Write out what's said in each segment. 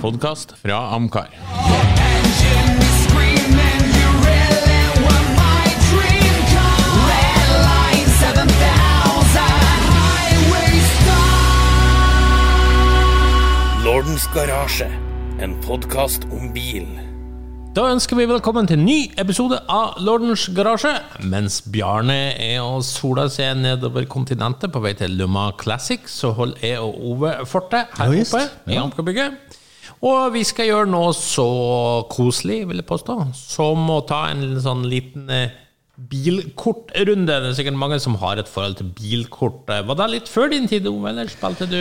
podkast fra Amcar. Engine is screaming, you really were my dream car. Red line 7000, highway star. Lordens garasje, en podkast om bil. Da ønsker vi velkommen til en ny episode av Lordens garasje. Mens Bjarne er og soler seg nedover kontinentet på vei til Luma Classic, så holder jeg og Ove fortet her Ja, oppe i Amkerbygget. Og vi skal gjøre noe så koselig, vil jeg påstå, som å ta en sånn liten eh, bilkortrunde. Det er sikkert mange som har et forhold til bilkort. Eh, Var det litt før din tid, Ove, eller spilte du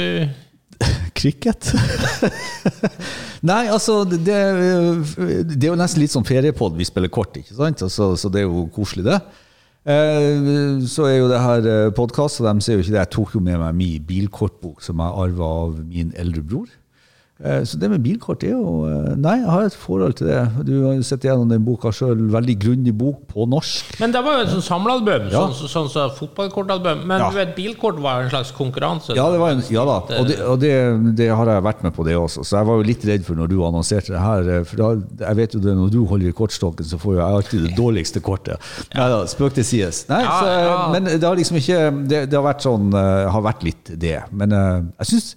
Cricket? Nei, altså det, det er jo nesten litt sånn feriepod vi spiller kort, ikke sant? Altså, så det er jo koselig, det. Eh, Så er jo det her podkast, og de ser jo ikke det. Jeg tok jo med meg min bilkortbok som jeg arva av min eldre bror. Eh, Så det med bilkort er jo eh, Nei, jeg har et forhold til det. Du har jo sett gjennom den boka sjøl. Veldig grundig bok på norsk. Men det var jo et sånn samlealbum, Ja. sånn sånn som fotballkortalbum. Men Ja. du vet, bilkort var en slags konkurranse. Ja, det var en, ja da, og, det, og det, det har jeg vært med på det også. Så jeg var jo litt redd for når du annonserte det her. eh, For da, jeg vet jo det, når du holder i kortstokken, så får jo jeg alltid det dårligste kortet. Nei da, spøk til sides. Nei, så. Men det har liksom ikke Det, det har vært sånn eh, Har vært litt det. Men eh, jeg syns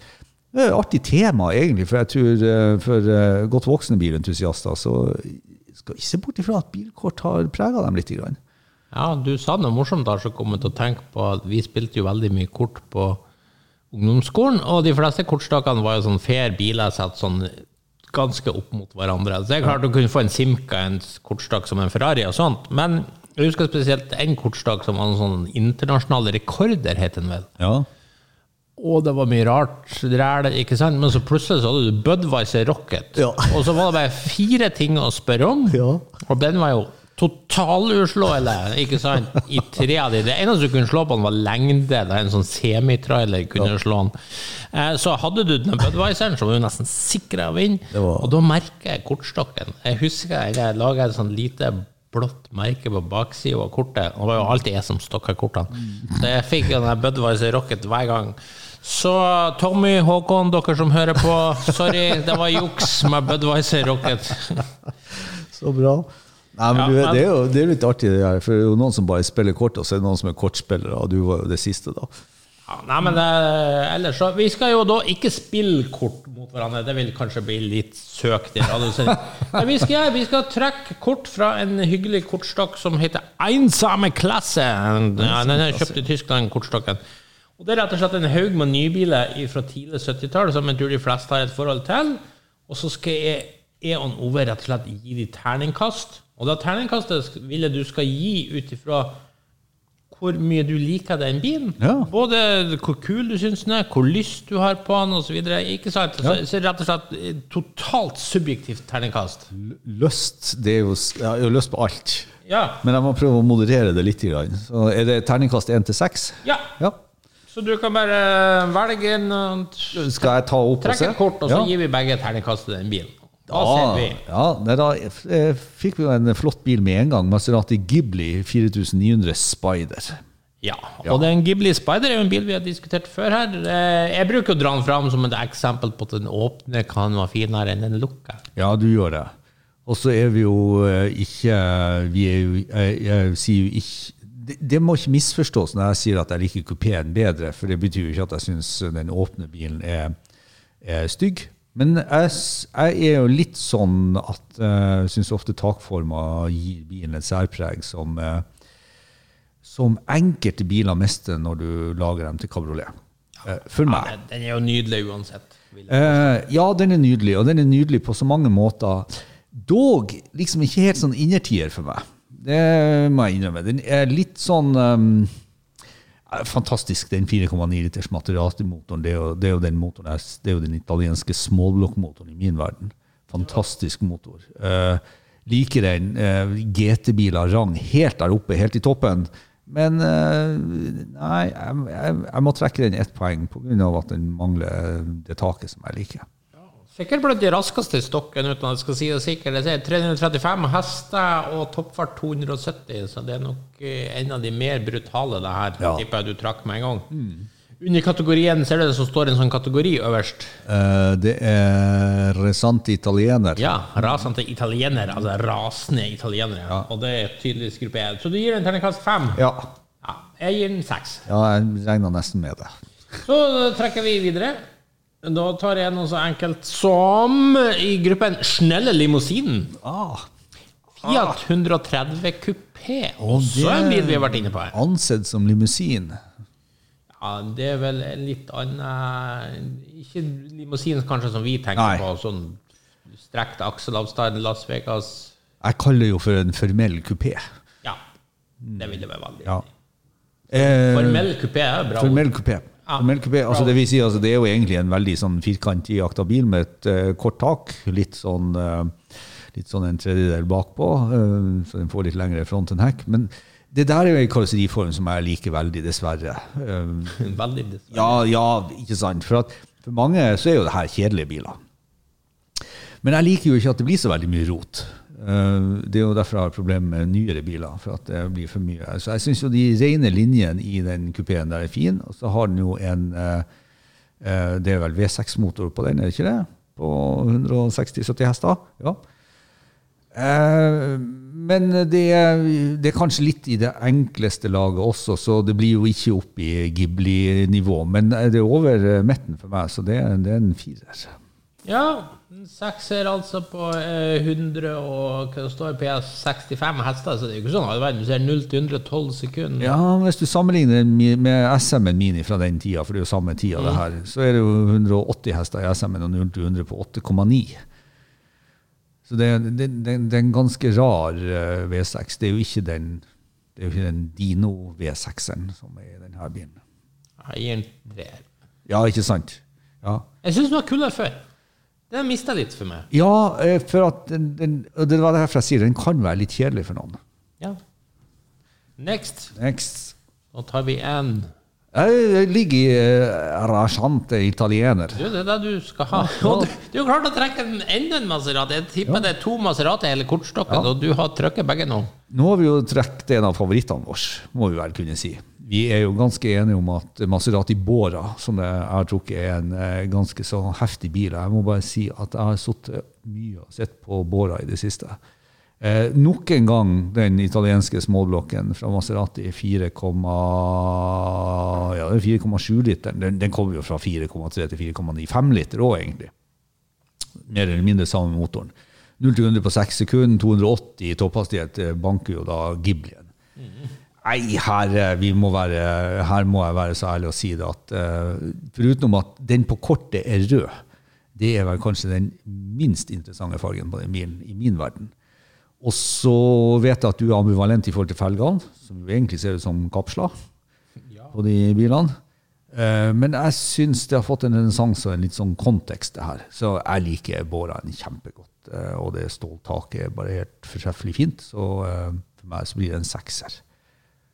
artig tema, egentlig. For jeg tror eh, for eh, godt voksne bilentusiaster så skal ikke se bort ifra at bilkort har prega dem litt. Grann. Ja, du sa noe morsomt da, så kom til å tenke på at vi spilte jo veldig mye kort på ungdomsskolen, og de fleste kortstakene var jo sånn fair biler satt sånn ganske opp mot hverandre. Så det er klart du kunne få en Simca, en kortstak som en Ferrari og sånt, men jeg husker spesielt en kortstak som var en sånn internasjonale rekorder, het den vel. Ja. Og det var mye rart ræl, ikke sant? Men så plutselig så hadde du Budwiser Rocket. Ja. Og så var det bare fire ting å spørre om. Ja. Og den var jo totaluslåelig, ikke sant? I tre av de. Det eneste du kunne slå på den, var lengde, da en sånn semitrailer kunne slå den. Eh, Så hadde du den Budwiseren, så var du nesten sikra å vinne. Var- Og da merker jeg kortstokken. Jeg husker jeg laga et sånn lite blått merke på baksida av kortet. Og det var jo alltid jeg som stokka kortene. Så jeg fikk den Budwiser Rocket hver gang. Så Tommy, Håkon, dere som hører på, sorry, det var juks med Budwiser Rocket. Så bra. Nei, men Ja, men- det, er jo, det er jo litt artig, det her, for det er jo noen som bare spiller kort, og så er det noen som er kortspillere, og du var jo det siste, da. Ja, nei, men det, ellers så Vi skal jo da ikke spille kort mot hverandre, det vil kanskje bli litt søkt. Men vi skal, vi skal trekke kort fra en hyggelig kortstokk som heter Einsame Klasse. Ja, den er kjøpt i Tyskland, kortstokken. Og Det er rett og slett en haug med nybiler fra tidlig 70-tall som jeg tror de fleste har et forhold til. Og så skal jeg, jeg og Ove rett og slett gi de terningkast. Og det terningkastet vil jeg du skal gi ut ifra hvor mye du liker den bilen. Ja. Både hvor kul du syns den er, hvor lyst du har på den osv. Ikke sant? Så, så rett og slett eh, totalt subjektivt terningkast. Lyst, det er jo Jeg har jo lyst på alt. Ja. Men jeg må prøve å moderere det litt. Så er det terningkast 1 til 6? ja. Ja. Så du kan bare velge en Skal jeg ta opp og se? Trekk et kort, og så ja. gir vi begge terningkast til den bilen. Da Ja, ser vi. ja, nei, da eh, fikk vi en flott bil med en gang. Maserati Ghibli 4900 Spider. Ja. Og den Ghibli Spider er jo en bil vi har diskutert før her. Eh, Jeg bruker å dra den fram som et eksempel på at den åpne kan være finere enn den lukka. Ja, du gjør det. Og så er vi jo eh, ikke Vi er jo Jeg, jeg sier jo ikke det, det må ikke misforstås når jeg sier at jeg liker kupeen bedre, for det betyr jo ikke at jeg syns den åpne bilen er, er stygg. Men jeg, jeg er jo litt sånn at jeg syns ofte takforma gir bilen et særpreg som, eh, som enkelte biler mister når du lager dem til kabriolet. Eh, For meg. Den- Den er jo nydelig uansett. Uh, ja, den er nydelig, og den er nydelig på så mange måter. Dog liksom ikke helt sånn innertier for meg. Det må jeg innrømme. Den er litt sånn um, eh, Fantastisk, den 4,9 liters Materati-motoren. Det, det det er jo den italienske småblokkmotoren i min verden. Fantastisk motor. Uh, liker den. Uh, GT-biler rang helt der oppe, helt i toppen. Men eh, nei, jeg, jeg, jeg må trekke den ett poeng pga. at den mangler det taket som jeg liker. Sikkert blant de raskeste i stokken, uten at jeg skal si det sikkert. Jeg er 335 hester og toppfart 270, så det er nok eh, en av de mer brutale, det her. Ja. Tipper jeg du trakk med en gang. Under kategorien ser du det som står en sånn kategori øverst. Uh, det er Resante Italiener. Ja, rasante italiener, altså rasende italienere. Og det er tydeligvis gruppe 1. Så du gir en terningkast fem? Ja. Ja, jeg gir den seks. ja, jeg regna nesten med det. Så trekker vi videre. Da tar jeg noe så enkelt som i gruppen Snelle limousinen. Ah, Fiat 130 kupé. Også en bil vi har vært inne på her. ansett som limousin. Ja, det er vel en litt annen Ikke limousin kanskje som vi tenker Nei. på, sånn strekt akselavstand, Las Vegas Jeg kaller det jo for en formell kupé. Ja, det vil vært veldig. Ja. Eh, Formell kupé er bra. Formell kupé. Ja, altså det, si, altså det er jo egentlig en veldig sånn firkantig bil med et uh, kort tak. Litt sånn, uh, litt sånn en tredjedel bakpå, uh, så den får litt lengre front enn hekk. Men det der er jo en karosseriform som jeg liker veldig, dessverre. Veldig dessverre. ja, ja, ikke sant. For, at, for mange så er jo det her kjedelige biler. Men jeg liker jo ikke at det blir så veldig mye rot. Eh, Det er jo derfor jeg har problemer med nyere biler. for at det blir for mye. Så jeg syns de rene linjene i den kupeen der er fin. Og så har den jo en eh, eh, Det er vel V6-motor på den, er det ikke det? På 160-70 hester? Ja. Men det, er- det er kanskje litt i det enkleste laget også, så det blir jo ikke opp i Ghibli-nivå. Men det er over midten for meg, så det er, det er en firer. Ja, en sekser altså på eh, 100 og hva det står PS 65 hester, så det er jo ikke sånn all verden. Du ser 0 til 112 sekunder. Ja, Hvis du sammenligner den med SM-en Mini fra den tida, for det er jo samme tida, det her, så er det jo 180 hester i SM-en og 0 til 100 på 8,9. Så det, er- det, det, det er en ganske rar eh, V6. Det er jo ikke den det er jo ikke den Dino V6-en som er i denne bilen. Jeg gir den treer. Ja, ikke sant? Ja. Jeg syns den var kulere før. Den mista litt for meg. Ja, eh, for at den, den, og det var derfor jeg sier den kan være litt kjedelig for noen. Ja. Next. Next. Da tar vi en Jeg ligger i rasjante Italiener. Du, det er det du skal ha. Og du, du har klart å trekke en, enda en Maserati. Jeg tipper det er to Maserati i hele ja. og du har trukket begge nå. Nå har vi jo trukket en av favorittene våre, må vi vel kunne si. Vi er jo ganske enige om at Maserati Bora, som jeg har trukket, er en eh, ganske så heftig bil. Jeg må bare si at jeg har sittet mye og sett på Bora i det siste. Eh, nok en gang den italienske småblokken fra Maserati 4,7 ja, det er 4,7 liter. Den, den kommer jo fra 4,3 til 4,9. 5 liter òg, egentlig. Mer eller mindre samme motoren. 0 til 100 på 6 sekunder, 280 i topphastighet eh, banker jo da Ghiblien. Nei, her, må være, her må jeg være så ærlig å si det at uh, foruten at den på kortet er rød, det er vel kanskje den minst interessante fargen på den bilen i min verden. Og så vet jeg at du er ambivalent i forhold til felgene, som jo egentlig ser ut som kapsler på de bilene. Eh, Men jeg syns det har fått en renessanse og en litt sånn kontekst, det her. Så jeg liker Båraen kjempegodt. eh, Og det ståltaket er bare helt fortreffelig fint. Så eh, for meg så blir det en sekser.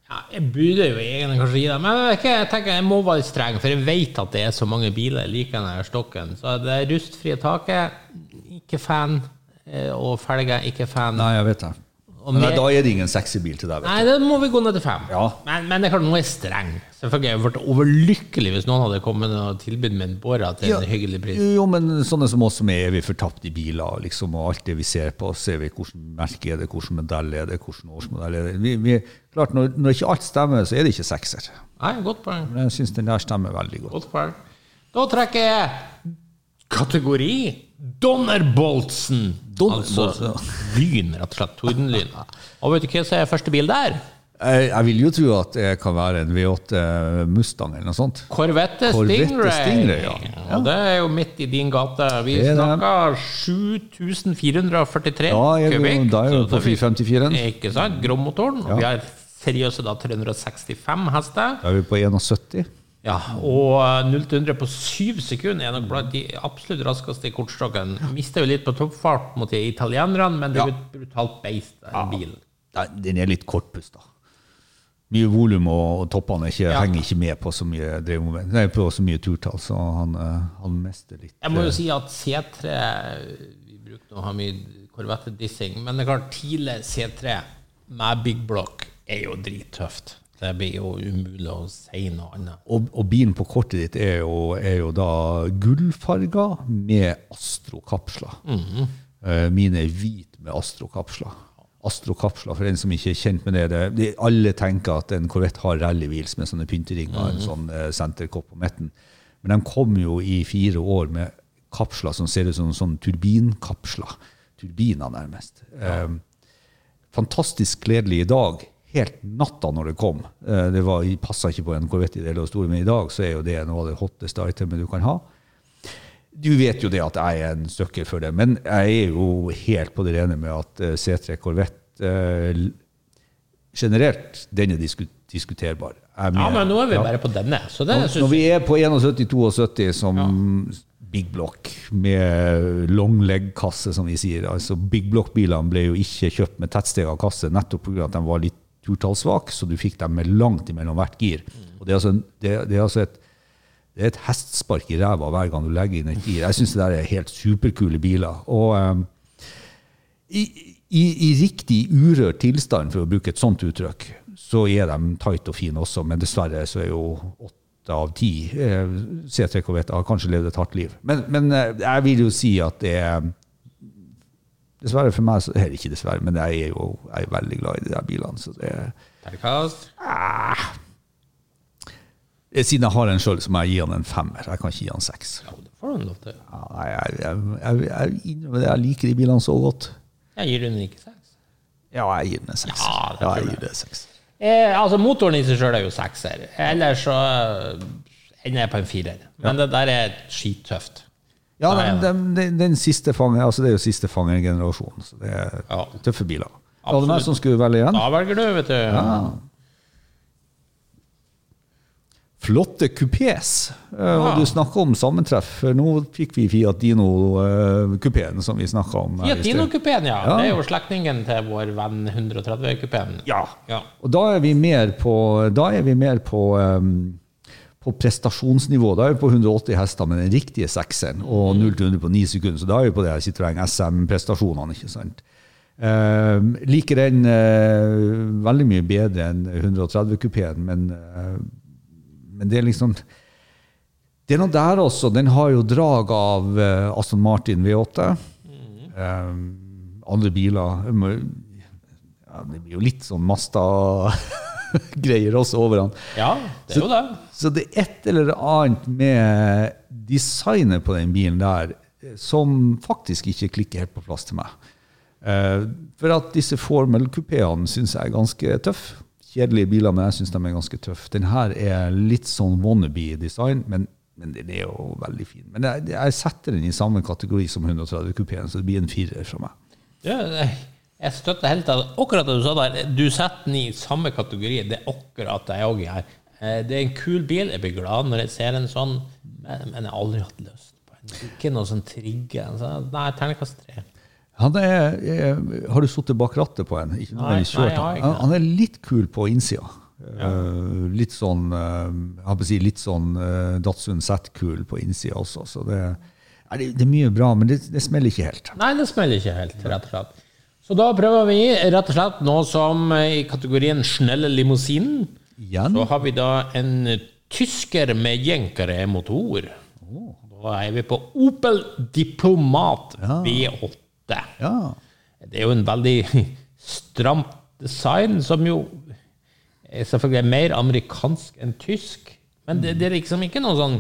Ja, jeg burde jo egentlig kanskje gi det, men jeg, jeg tenker jeg må være streng, for jeg vet at det er så mange biler like denne stokken. Så det rustfrie taket, ikke fan. Eh, Og felger, ikke fan. Nei, jeg vet det. Men med- da er det ingen sexy bil til deg, Nei, da må vi gå ned til fem. Ja. Men, men det er klart, nå er jeg streng. Selvfølgelig jeg vært overlykkelig hvis noen hadde kommet og tilbudt meg en Bora til Ja. en hyggelig pris. Jo, men sånne som oss som er evig fortapt i biler, liksom, og alt det vi ser på, ser vi hvordan merke er det, hvilken modell er det, hvilken årsmodell er det. Vi, vi, klart, når, når ikke alt stemmer, så er det ikke sekser. Nei, godt poeng. Men jeg syns den der stemmer veldig godt. Godt poeng. Da trekker jeg kategori Donnerboltsen. Altså lyn, rett og slett. Tordenlyn. Og vet du hva som er første bil der? Jeg, jeg vil jo tro at det kan være en V8 Mustang eller noe sånt. Corvette Corvette Stingray. Stingray, ja. Og det er jo midt i din gate. Vi er snakker 7443 Ja, jeg, kubikk. da er Så på det er 454-en. Ikke sant? Grommotoren. Og Vi har seriøse da 365 hester. Da er vi på 71. Ja, og eh, 0 til 100 på 7 sekunder er nok blant de absolutt raskeste i kortstokken. Mister jo litt på toppfart mot de italienerne, men det er jo et brutalt beist, den bilen. Nei, Den er litt kortpusta. Mye volum, og toppene ikke, Ja. henger ikke med på så mye. Nei, på så mye turtall, så han, eh, han mister litt Jeg må eh, jo si at C3 Vi bruker å ha mye Corvette-dissing, men det er klart, tidlig C3 med Big Block er jo drittøft. Det blir jo umulig å si noe annet. Og, og bilen på kortet ditt er jo, er jo da gullfarga med astrokapsler. Mm -hmm. Mine er hvit med Astro-kapsler. Astro-kapsler, for den som ikke er kjent med det, det, Alle tenker at en Corvette har rally-wheels med sånne pynteringer, en sånn eh, senterkopp på midten. Men de kom jo i fire år med kapsler som ser ut som sånn turbinkapsler. Turbiner, nærmest. Eh, fantastisk gledelig i dag. Helt natta når det kom. Eh, Det var, passa ikke på en Corvette i det hele store, men i dag så er jo det noe av det hotteste itemet du kan ha. Du vet jo det at jeg er en søkker for det, men jeg er jo helt på det rene med at eh, C3 Corvette eh, generelt, den er diskuterbar. Ja, men nå er vi Ja. bare på denne, så det Når, når vi er på 71-72 som big block med long leg-kasse, som vi sier altså Big block-bilene ble jo ikke kjøpt med tettsteg av kasse nettopp pga. at de var litt turtallsvake, så du fikk dem med langt imellom hvert gir. Og det er altså, en- det, det er altså et det er et hestspark i ræva hver gang du legger inn et gir. Jeg syns det der er helt superkule biler. Og um, i, i, i riktig urørt tilstand, for å bruke et sånt uttrykk, så er de tight og fine også, men dessverre så er jo åtte av ti eh, C3 Corvette har kanskje levd et hardt liv. Men, men eh, jeg vil jo si at det er Dessverre for meg, så er det ikke dessverre, men jeg er jo jeg er veldig glad i de der bilene. så det er Terningkast. Eh, Siden jeg har en sjøl, så må jeg gi han en femmer. Jeg kan ikke gi han seks. Ja, det får du lov til. Ja, nei, jeg, jeg, jeg, jeg, jeg liker de bilene så godt. Jeg gir den ikke seks. Ja, jeg gir den en seks. Ja, det Ja, jeg gir det seks. Eh, altså, motoren i seg sjøl er jo sekser. Ellers så eh, ender jeg på en firer. Men det der er skittøft. Ja, den, ja. den, den, den siste fanger, altså det er jo siste fangergenerasjon, så det er Ja. tøffe biler. Var det noen meg som skulle velge igjen. Da velger du, vet du. Flotte kupés. Ja. Du snakka om sammentreff. Nå fikk vi Fiat Dino-kupeen som vi snakka om. Fiat. Dino-kupeen, ja. Ja. Det er jo slektningen til vår venn 130-kupeen. Ja. ja. Og da er vi mer på, da er vi mer på, um, på prestasjonsnivå. Da er vi på 180 hester med den riktige sekseren og 0 til 100 på 9 sekunder. Så da er vi på det Citroën SM-prestasjonene. ikke sant? Eh, liker den eh, veldig mye bedre enn 130-kupeen, men, eh, men det er liksom Det er noe der også. Den har jo drag av uh, Aston Martin V8. Um, andre biler um, ja, Det blir jo litt sånn Masta-greier også over den. ja, det er jo det. Så det er et eller annet med designet på den bilen der eh, som faktisk ikke klikker helt på plass til meg. Eh, for at disse Formel-kupeene syns jeg er ganske tøffe. Kjedelige biler, men jeg syns de er ganske tøffe. Den her er litt sånn wannabe-design, men, men den er jo veldig fin. Men jeg, jeg setter den i samme kategori som 130-kupeen, så det blir en firer fra meg. Jeg- støtter helt akkurat det du sa der. Du setter den i samme kategori. Det er akkurat det jeg òg gjør. Eh, Det er en kul bil. Jeg blir glad når jeg ser en sånn, men, jeg har aldri hatt lyst på en. Ikke noe sånn trigger. Så, nei, terningkast tre. Han er, er, har du sittet bak rattet på en? Ikke Nei, jeg har han. ikke Han- Han er litt kul på innsida. Eh, litt sånn eh, å si litt sånn uh, Datsun Z-kul på innsida også. Så det, ja, det, er mye bra, men det, det smeller ikke helt. Nei, det smeller ikke helt, rett og slett. Så da prøver vi rett og slett noe som eh, i kategorien snelle limousinen. Igjen? Så har vi da en tysker med jenkere motor. Da er vi på Opel Diplomat V8. Ja. Det er jo en veldig stramt design, som jo er selvfølgelig er mer amerikansk enn tysk. Men det, det er liksom ikke noe sånn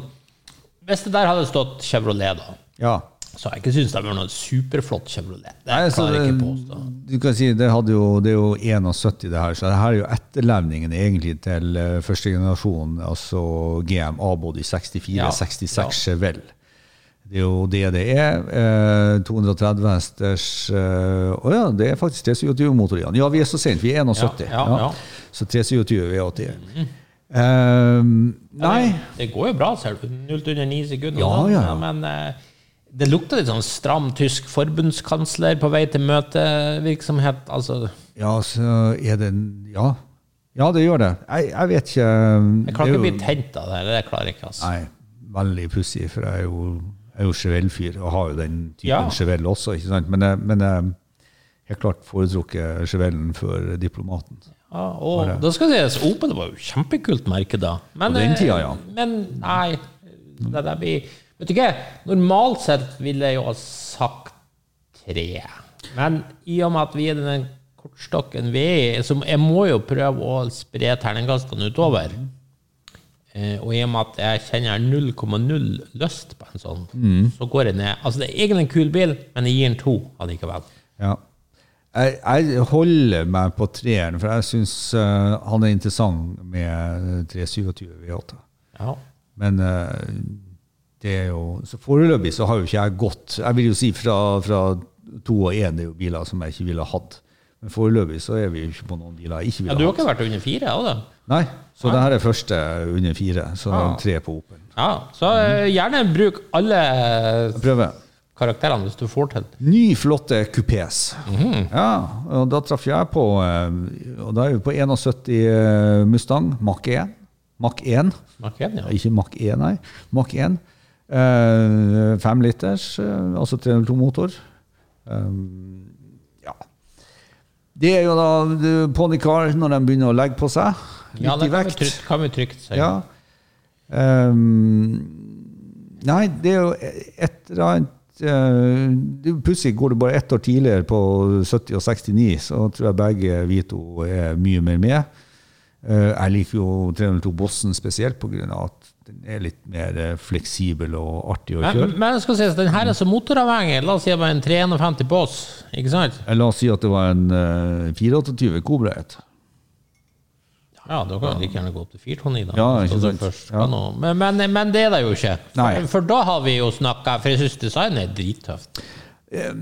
Hvis det der hadde stått Chevrolet, da, ja. Så har jeg ikke syns det var noe superflott Chevrolet. Det Nei, klarer jeg ikke påstå. Du kan si det, jo, det er jo 71, det her, så det her er jo etterlevningen egentlig til eh, første generasjon, altså GM A-body 64, Ja, 66 ja. Chevelle. Det er jo det det er. Eh, 230 hesters Å ja, det er faktisk 327-motor igjen. Ja, vi er så sent, vi er 71. Ja, ja. Så 327 V80. Eh, nei, Det går jo bra, ser du. 0 til under 9 sekunder. Ja, ja, ja. Men eh, det lukter litt sånn stram tysk forbundskansler på vei til møtevirksomhet. Altså, ja, så er det Ja, ja det gjør det. Jeg, jeg vet ikke jeg klarer er ikke å bli tent av det. her, Det klarer jeg ikke. altså. Nei, veldig pussig, for jeg er jo, jeg er jo Chevelle-fyr og har jo den typen Ja. Chevelle også. ikke sant? Men, jeg- men jeg helt klart foretrukket Chevellen for diplomaten. Ja, og da skal det sies, Opel var jo kjempekult merke da. Men, På den eh, tida, ja. Men nei, det der blir Vet du ikke, normalt sett ville jeg jo ha sagt tre. Men i og med at vi er den kortstokken vi er, i, så jeg må jo prøve å spre terningkastene utover. Eh, og i og med at jeg kjenner 0,0 lyst på en sånn, Mm. så går jeg ned. Altså, det er egentlig en kul bil, men jeg gir den to allikevel. Ja. Jeg, jeg holder meg på treeren, for jeg syns han er interessant med 327 V8. Ja. Men eh, det er jo Så foreløpig så har jo ikke jeg gått Jeg vil jo si fra, fra to og én er jo biler som jeg ikke ville hatt. Men foreløpig så er vi jo ikke på noen biler jeg ikke ville hatt. ja, du har hatt. ikke vært under fire, Også, da. Nei, så det her er første under fire. Så Ah. tre på Opel. Ja, så eh, gjerne bruk alle Prøve. karakterene hvis du får til. Ny, flotte kupés. Mhm. Ja, og da traff jeg på eh, Og da er vi på 71 eh, Mustang Mach 1. Mach 1. Mach 1 ja. Ikke Mach 1, nei. Mach 1. Eh, fem liters, eh, altså 302-motor. Um, ja. Det er jo da det- ponycar når de begynner å legge på seg. Litt Ja, i det kan vi, vekt. trygt, kan vi trygt si. Ja. Um, nei, det er jo et eller annet eh, det- Plutselig går det bare ett år tidligere, på 70 og 69, så tror jeg begge vi to er mye mer med. Eh, jeg liker jo 302 Bossen spesielt pga. at den er litt mer eh, fleksibel og artig å kjøre. men men skal sies, den her er så motoravhengig. La oss si det var en 351 Boss, ikke sant? Eh, La oss si at det var en uh, 428 Cobra 1. Ja, da kan du like gjerne gå opp til 429, da. Ja, ikke sant. Ja. Men, men, men det er det jo ikke. For, for da har vi jo snakka For jeg syns designet er drittøft. Eh,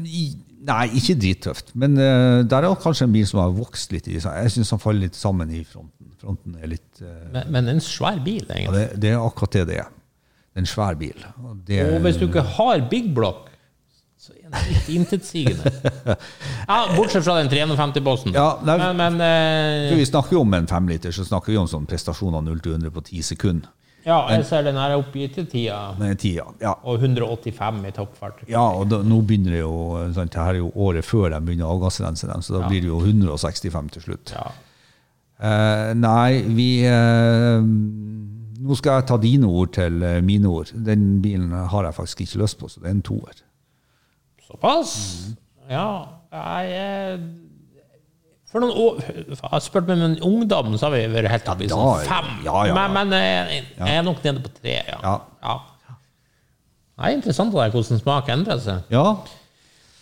Nei, ikke drittøft, men uh, der er kanskje en bil som har vokst litt i seg. Jeg syns han faller litt sammen i fronten. Fronten er litt eh, Men, men en svær bil, Ja, det, det er akkurat det det er. Det er en svær bil. Og det, Og hvis du ikke har big block, så er den litt intetsigende. Ja, bortsett fra den 350-bossen. Ja, men, men eh, vi snakker jo om en femliter, så snakker vi om sånn prestasjon av 0 til 100 på 10 sekunder. ja, jeg ser den her oppgitt til tida, Med tida. Ja. og 185 i toppfart. ja, og da, nå begynner det jo sant, Det her er jo året før de begynner å avgassrense dem, så da blir det jo 165 til slutt. Ja. Eh, nei, vi uh, Nå skal jeg ta dine ord til eh, mine ord. Den bilen har jeg faktisk ikke lyst på, så det er en toer. Såpass? Ja. Jeg For noen år Jeg har spurt meg om en ungdom, så har vi vært helt oppe i sånn fem. ja, ja. Men, men eh, jeg er nok nede på tre, ja. Ja. ja. Det er interessant det der, hvordan smak endrer seg. Ja,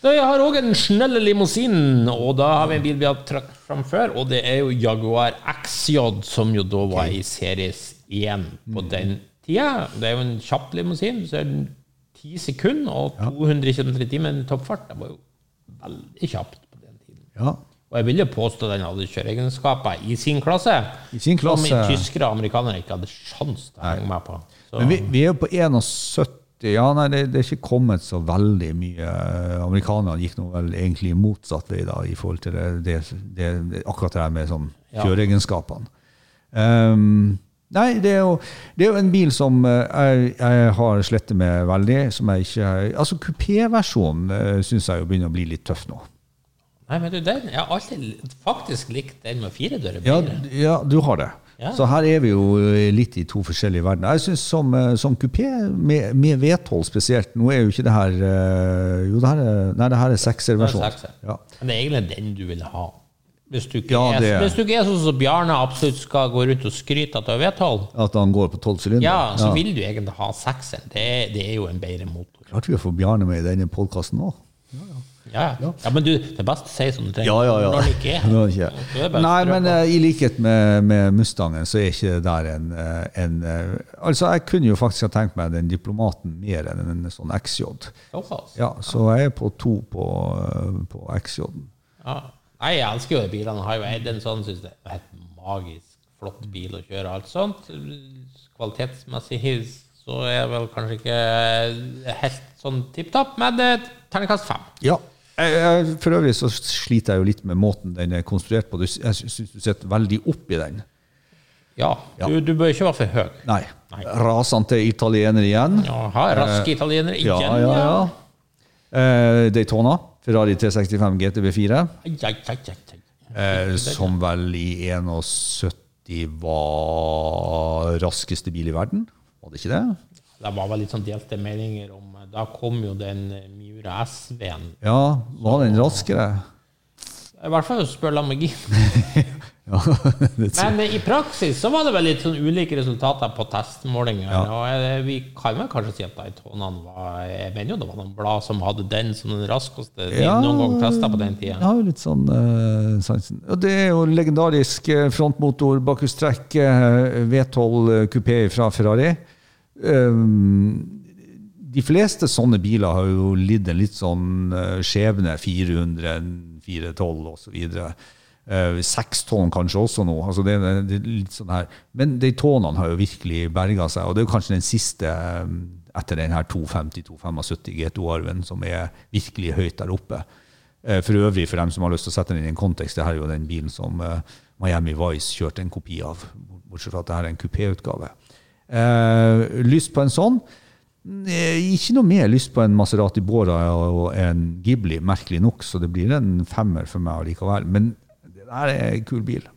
Da jeg har òg en snelle limousin, og da har vi en bil vi har trukket fram før, og det er jo Jaguar XJ, som jo da var i series 1 på den tida. Det er jo en kjapp limousin, så er den 10 sekunder og 200 km i timen i toppfart. Det var jo veldig kjapt på den tiden. ja. Og jeg vil jo påstå den hadde kjøreegenskaper i sin klasse, I sin klasse. som tyskere og amerikanere ikke hadde sjans til å henge med på. Så, Men vi, vi er jo på 71. Ja, nei, det, det er ikke kommet så veldig mye. Amerikanerne gikk nå vel egentlig motsatt vei da, i forhold til det, det, akkurat det her med sånn kjøreegenskapene. Um, nei, det er, jo, det er jo en bil som eh, jeg, jeg har slettet med veldig. som jeg ikke... Altså, Kupéversjonen uh, syns jeg jo begynner å bli litt tøff nå. Nei, men du, den, jeg har alltid faktisk likt den med fire dører Ja, ja, du har det. Ja. Så her er vi jo eh, litt i to forskjellige verdener. Jeg synes som, eh, som kupé, med, med V12 spesielt Nå er jo ikke det her eh, Jo, det her er, nei, det her er sekserversjon. Det er sekser. Ja. Men det er egentlig den du vil ha. Hvis du ikke, Ja, er, hvis du ikke er sånn som Bjarne absolutt skal gå rundt og skryte at du har V12, At han går på tolv sylinder. ja, så vil du egentlig ha sekseren. Det, det er jo en bedre motor. Klarte vi å få Bjarne med i denne podkasten òg? Ja, ja. ja, men du, det er best å si sånne ting. Ja, ja, ja. Når det ikke er. Nå er det ikke. Er Nei, men eh, i likhet med, med Mustangen, så er ikke det der en, eh, en uh, Altså, jeg kunne jo faktisk ha tenkt meg den diplomaten mer enn en sånn XJ. Ja, så jeg er på to på, på XJ-en. Ja. Nei, jeg elsker jo de bilene. Har jo eid en sånn, syns det er helt magisk flott bil å kjøre. Alt sånt. Kvalitetsmessig så er vel kanskje ikke helt sånn tipp topp, men er terningkast fem. Ja. Jeg, jeg, for øvrig så sliter jeg jo litt med måten den er konstruert på. Du, jeg syns du sitter veldig opp i den. Ja, Ja. Du, du bør ikke være for høy. Nei. Nei. Rasende italiener igjen. Jaha, raske italiener Ja, igjen, ja, ja. Eh, Daytona. Ferrari 365 GTB4. Ai, ai, ai, ai, ai. eh, som vel i 71 var raskeste bil i verden. Var det ikke det? Det var vel litt sånn delte meninger om Da kom jo den Miura SV-en. Ja, var den raskere? I hvert fall spør Lamborghini. Ja. Men i praksis så var det vel litt sånn ulike resultater på testmålinger. Ja. Og eh, vi kan vel kanskje si at Daytonaen var Jeg mener jo det var noen blad som hadde den som den raskeste de Ja. noen gang testa på den tida. Ja, litt sånn uh, sansen. Og det er jo legendarisk eh, frontmotor, bakhjulstrekk, eh, V12 kupé fra Ferrari. Um, de fleste sånne biler har jo lidd en litt sånn eh, skjebne. 400, 412 osv. Seks tonn kanskje også nå. Altså det, det litt sånn her. Men Daytonaen har jo virkelig berga seg, og det er jo kanskje den siste eh, etter den her 250-275 GTO-arven som er virkelig høyt der oppe. Eh, For øvrig, for dem som har lyst til å sette den inn i en kontekst, det her er jo den bilen som Miami Vice kjørte en kopi av, bortsett fra at det her er en kupéutgave. Lyst på en sånn? Eh, Ikke noe mer lyst på en Maserati Bora og en Ghibli, merkelig nok, så det blir en femmer for meg allikevel. Men det der er en kul bil.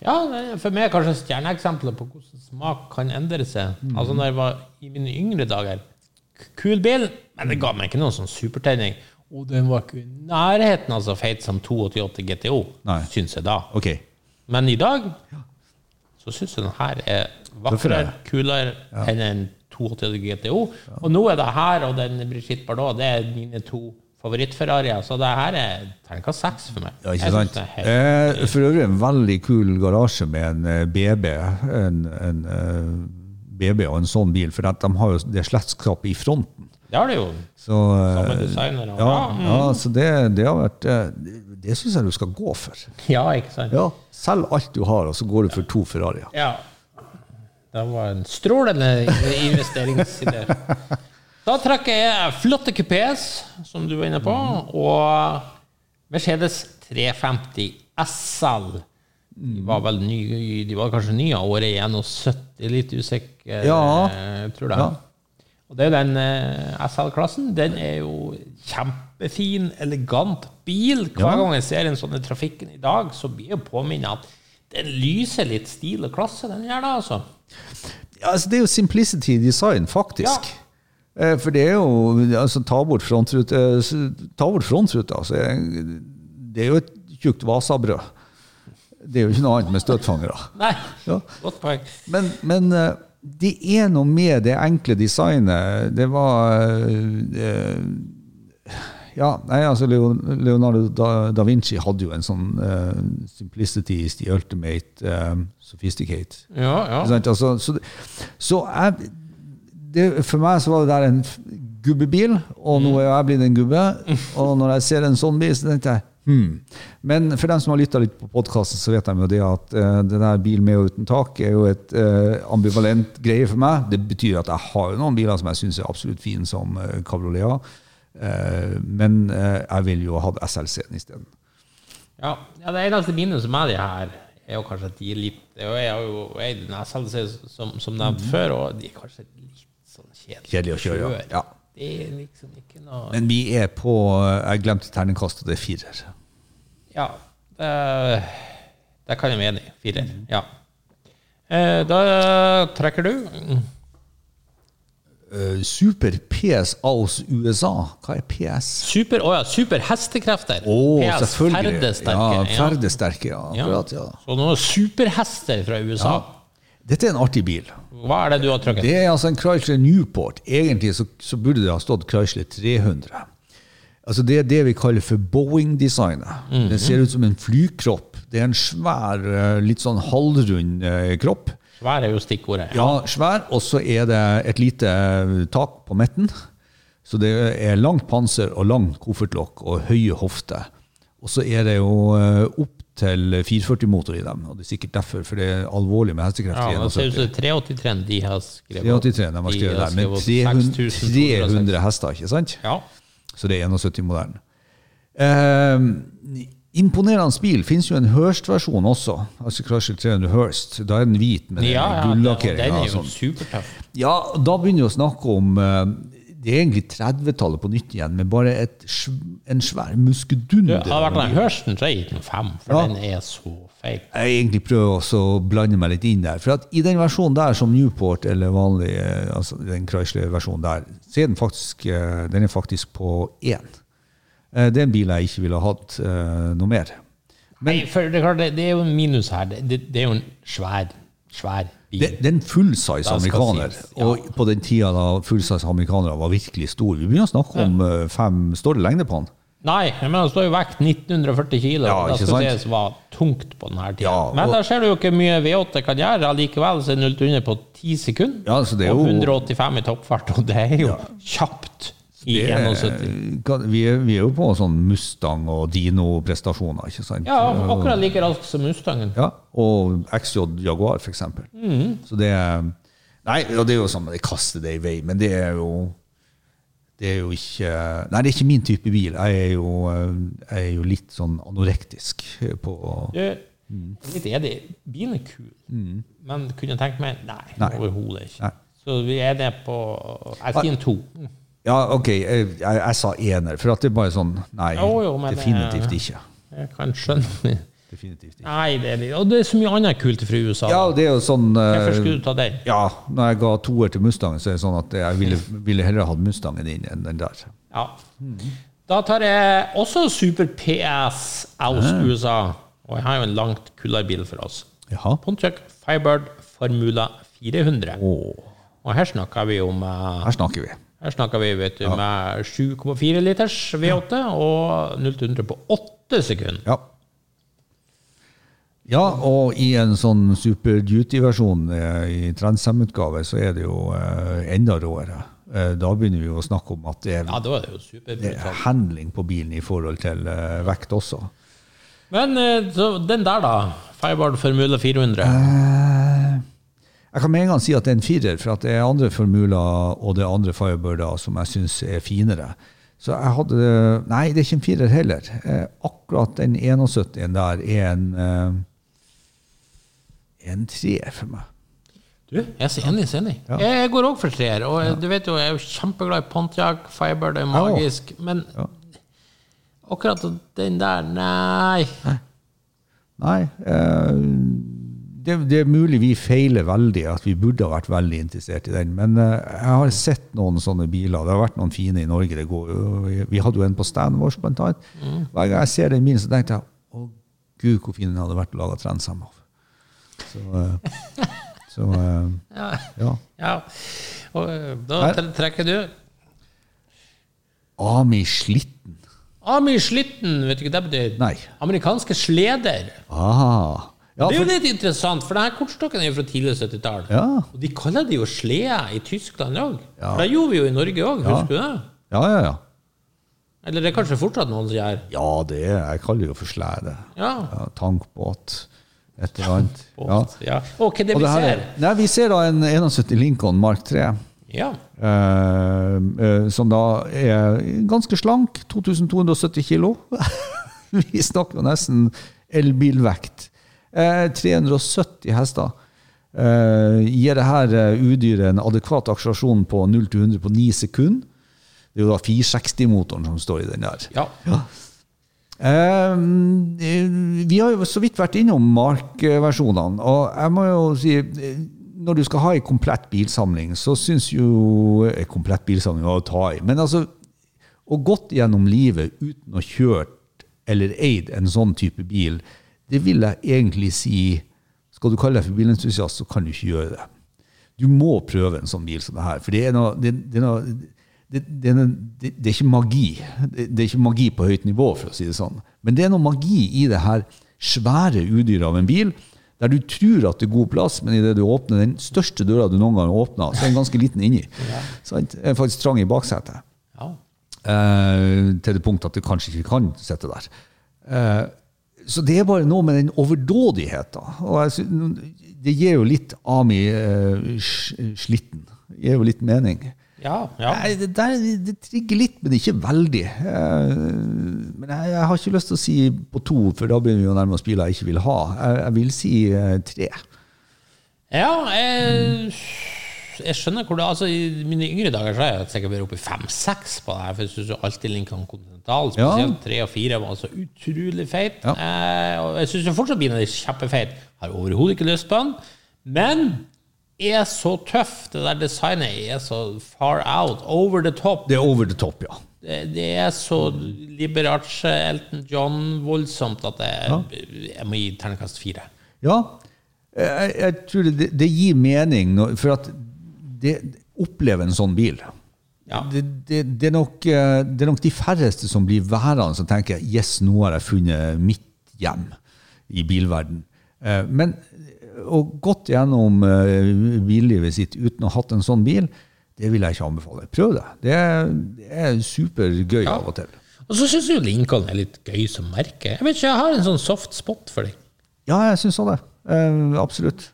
Ja, for meg er kanskje stjerneeksempelet på hvordan smak kan endre seg. Mm. Altså når jeg var i mine yngre dager Kul bil, men det ga meg ikke noen sånn supertenning. Og den var ikke i nærheten av så feit som 288 GTO, syns jeg da. Okay. Men i dag så syns jeg den her er vakrere, kulere kulere enn en 288 GTO. Og nå er det her og den Brigitte Bardot det er mine to favoritt-Ferrarier. Så det her er terningkast seks for meg. Ja, ikke sant? Eh, for øvrig en veldig kul garasje med en eh, BB. En, en eh, BB og en sånn bil, for de har jo det slettskapet i fronten. Det har de jo. Så, eh, Samme designer. ja, mm. ja, så det, det har vært eh, Det, det syns jeg du skal gå for. Ja, ikke sant? Ja, Selg alt du har, og så går du for to Ferrarier. Ja. Det var en strålende investeringsidé. Da trekker jeg flotte kupés, som du var inne på, og Mercedes 350 SL. De var vel ny, de var kanskje nye av året i 71, litt usikker, Ja. eh, tror jeg. Ja. Og det er den eh, SL-klassen. Den er jo kjempefin, elegant bil. Hver Ja. gang jeg ser en sånn i trafikken i dag, så blir jeg påminnet at den lyser litt stil og klasse, den gjør det, altså. Ja, altså, det er jo simplicity design, faktisk. Ja. For det er jo altså, Ta bort frontrute, eh, ta bort frontruta. Altså, det er jo et tjukt Vasabrød. Det er jo ikke noe annet med støtfangere. Nei, Ja. godt poeng. Men, men eh, det er noe med det enkle designet. Det var eh, Ja, nei, altså Leonardo da, da Vinci hadde jo en sånn uh, Simplicity is the ultimate eh, sophisticate. Ja, ja. Altså, så så jeg, det, for meg så var det der en gubbebil, og nå er jeg blitt en gubbe. Og når jeg ser en sånn bil, så tenkte jeg hmm. Men for dem som har lytta litt på podkasten, så vet de jo det at uh, det der bil med og uten tak er jo et uh, ambivalent greie for meg. Det betyr at jeg har jo noen biler som jeg syns er absolutt fine som uh, kabrioleter. Eh, men eh, jeg vil jo ha hatt SLC-en isteden. Ja, ja, det eneste minuset med de her er jo kanskje at de er litt Jeg har jo eid en SLC som, som nevnt før, og de er kanskje litt sånn kjedelige. Kjedelig å kjøre, ja. ja. Det er liksom ikke noe Men vi er på Jeg glemte terningkastet, det er firer. Ja, det, det kan jeg være enig i. Firer. Ja. Eh, da trekker du. Eh, Super PS aus USA. Hva er PS? Super, oh ja, super hestekrefter. Oh, PS. Ferdesterke. Ja, ferdesterke, ja. Ja. Akkurat, ja. Så noen superhester fra USA. Dette er en artig bil. Hva er det du har trykket? Det er altså en Chrysler Newport. Egentlig så, så burde det ha stått Chrysler 300. Altså Det er det vi kaller for Boeing-designet. Den ser ut som en flykropp. Det er en svær, eh, litt sånn halvrund eh, kropp. Svær er jo stikkordet. Ja, svær, og så er det et lite eh, tak på midten. Så det er langt panser og langt koffertlokk og høye hofter. Og så er det jo eh, opp til 440-motor i dem. Og det er sikkert derfor, for det er alvorlig med hestekrefter. Ja, det ser ut 71. som 383 de har skrevet. 83 de har skrevet der, men 300, 300 hester, ikke sant? Ja. Så det er 71-modellen. Eh, imponerende bil. Fins jo en Hørst-versjon også. Altså Crusher 300 Hørst. Da er den hvit med Ja, ja, den er jo sånn. supertøff. Ja, da begynner vi å snakke om eh, det er egentlig 30-tallet på nytt igjen, med bare et, en svær Du, muskedunder. hadde det vært den Hørsten, så jeg gitt den fem, for Ja. den er så feig. jeg egentlig prøver også å blande meg litt inn der. For at i den versjonen der, som Newport eller vanlig, eh, altså den Chrysler-versjonen der, så er den faktisk, eh, den er faktisk på én. Eh, Det er en bil jeg ikke ville hatt eh, noe mer. Nei, for det, er klart, det, er jo en minus her. Det, det, er jo en svær, svær bil. Det, det er en fullsize amerikaner, sies, ja. og på den tida da fullsize amerikanere var virkelig stor. Vi begynner å snakke om ja. fem Står det lengde på den? Nei, men den står jo vekt 1940 kilo. Ja, det skal sies var tungt på denne tida. Ja, men da der ser du jo ikke mye V8 kan gjøre. Allikevel så er 0 til 100 på 10 sekunder. Ja, så det og jo- 185 i toppfart, og det er jo kjapt i Det er- 71. Vi er, vi er jo på sånn Mustang- og Dino-prestasjoner, ikke sant? Ja, akkurat like rask som Mustangen. Ja, og XJ Jaguar, eksempel. Mhm. Så det er Nei, og det er jo sånn at jeg kaster det i vei, men det er jo det er jo ikke Nei, det er ikke min type bil. Jeg er jo, eh, jeg er jo litt sånn anorektisk på Du, jeg er litt enig. Bilen er kul, men kunne jeg tenke meg Nei, Mm. Nei. overhodet ikke. Nei. Så vi er nede på Jeg sier en to. Ja, OK, jeg, jeg, jeg sa ener, for at det er bare sånn Nei, Jo, jo, men, definitivt eh, ikke. Jeg kan skjønne Definitivt ikke. Nei, det er Og det er så mye annet kult fra USA. Ja, det er jo sånn eh, Hvorfor skulle du ta den? Ja, når jeg ga toer til Mustangen, så er det sånn at jeg ville, ville heller hatt Mustangen inn enn den der. Ja. Da tar jeg også Super PS aus USA. Og jeg har jo en langt kulere bil for oss. Jaha. Pontiac Firebird Formula 400. Åh, Og her snakker vi om eh, her snakker vi. Her snakker vi vet du, med 7,4 liters V8 og 0-100 på 8 sekunder. Ja. Ja, og i en sånn Super Duty-versjon eh, i Transam-utgave, så er det jo eh, enda råere. Eh, da begynner vi å snakke om at det er, Ja, det det er handling på bilen i forhold til vekt også. Men så den der, da? Firebird Formula 400. Eh, jeg kan med en gang si at det er en firer, for at det er andre formuler og det er andre Firebirder som jeg syns er finere. Så jeg hadde Nei, det er ikke en firer heller. Eh, akkurat den 71-en der er en eh, en treer for meg. Du, jeg er enig. enig. Ja. Jeg går òg for treer. Og ja. du vet jo, jeg er jo kjempeglad i Pontiac. Firebird er Ja. magisk. Men Ja. akkurat den der, nei. Nei. Eh, det, det er mulig vi feiler veldig, at vi burde ha vært veldig interessert i den. Men eh, jeg har sett noen sånne biler. Det har vært noen fine i Norge. Det går, vi, hadde jo en på standen vår, blant annet. Hver gang jeg ser den bilen, så tenkte jeg å gud, hvor fin den hadde vært å lage trensam av. Så, eh, så eh, Ja. ja. ja. Og da trekker du Ami Slitten. Ami Slitten, vet du ikke hva det betyr? Nei. Amerikanske sleder. Ah. Ja, det er jo litt interessant, for denne kortstokken er jo fra tidlig 70-tall. Ja. Og de kaller det jo slede i Tyskland òg. Ja. For det gjorde vi jo i Norge òg, husker du det? ja, ja, ja. Eller det er kanskje fortsatt noen som gjør. Ja, det er, jeg kaller det jo for slede. Ja. Tankbåt, et eller annet. Ja. Ja. Og hva er det vi det ser? er- nei, vi ser da en 71 Lincoln Mark 3, Ja. eh, eh, som da er ganske slank, 2270 kilo. vi snakker jo nesten elbilvekt. Eh, 370 hester. Eh, gir det her eh, udyret en adekvat akselerasjon på 0 til 100 på 9 sekunder. Det er jo da 460-motoren som står i den der. ja. Eh, vi har jo så vidt vært innom Mark-versjonene, og jeg må jo si eh, når du skal ha ei komplett bilsamling, så syns jo ei komplett bilsamling å ta i. Men altså, å gått gjennom livet uten å kjørt eller eid en sånn type bil, det vil jeg egentlig si Skal du kalle deg for bilentusiast, så kan du ikke gjøre det. Du må prøve en sånn bil som det her, for det er noe, det, det er noe det, det, er det, det er ikke magi. Det, er ikke magi på høyt nivå, for å si det sånn. Men det er noe magi i det her svære udyret av en bil, der du tror at det er god plass, men idet du åpner den største døra du noen gang har åpna, så er den ganske liten inni. Sant? Den er faktisk trang i baksetet. ja. Eh, til det punkt at du kanskje ikke kan sitte der. Eh, så det er bare noe med den overdådigheten. Og det gir jo litt Ami uh, slitten. Det gir jo litt mening. Ja, ja. Nei, det, der, det trigger litt, men ikke veldig. Eh, men jeg, jeg har ikke lyst til å si på to, for da begynner vi jo nærme oss biler jeg ikke vil ha. Jeg, jeg vil si uh, tre. Ja, jeg, jeg skjønner hvor det altså, I mine yngre dager så har jeg sikkert vært oppe i fem-seks på det her. For jeg syns alltid Lincoln Continental, Ja. spesielt tre og fire, var så utrolig feit. Ja. Eh, og jeg syns fortsatt bilen er kjempefeit. Har overhodet ikke lyst på den. Men er så tøff. Det der designet er så far out, over the top. Det er over the top, ja. Det, det er så Liberace, Elton John-voldsomt at jeg, jeg må gi terningkast fire. Ja, jeg, jeg tror det, det gir mening, for at det opplever en sånn bil. Ja. Det, det, det, er nok, eh, det er nok de færreste som blir værende som tenker yes, nå har jeg funnet mitt hjem i bilverden. Eh, Men å gått gjennom eh, billivet sitt uten å ha hatt en sånn bil, det vil jeg ikke anbefale. Prøv det. Det er, det er supergøy Ja. av og til. Og så syns jeg Lincoln er litt gøy som merke. Jeg vet ikke, jeg har en sånn soft spot for dem. Ja, jeg syns òg det. Uh, absolutt.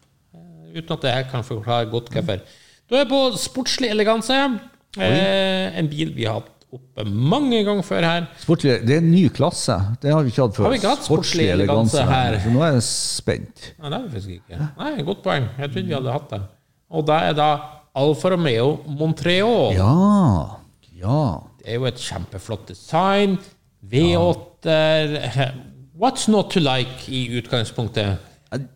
Uten at jeg kan forklare godt hvorfor. Da er jeg på sportslig eleganse. Eh, en bil vi har hatt oppe mange ganger før her. Sportlig, det er en ny klasse. Det har vi ikke hatt før. Har vi ikke hatt sportslig eleganse her? Så nå er jeg spent. Nei, det har vi faktisk ikke. Nei, Godt poeng. Jeg trodde vi hadde hatt det. Og det er da Alfa Romeo Montreal. Ja. Ja. Det er jo et kjempeflott design. V8-er What's not to like i utgangspunktet?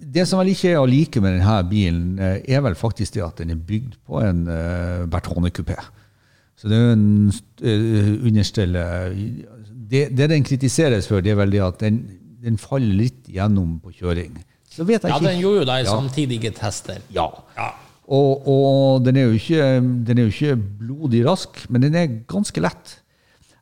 Det som vel ikke er å like med denne bilen, eh, er vel faktisk det at den er bygd på en uh, Bertone-kupé. Så det er en uh, understelle det, det den kritiseres for, det er vel det at den, den faller litt gjennom på kjøring. Så vet jeg Ja, ikke den gjorde jo det i Ja. samtidige tester. Ja. Ja. Og, og den, er ikke, den er jo ikke blodig rask, men den er ganske lett.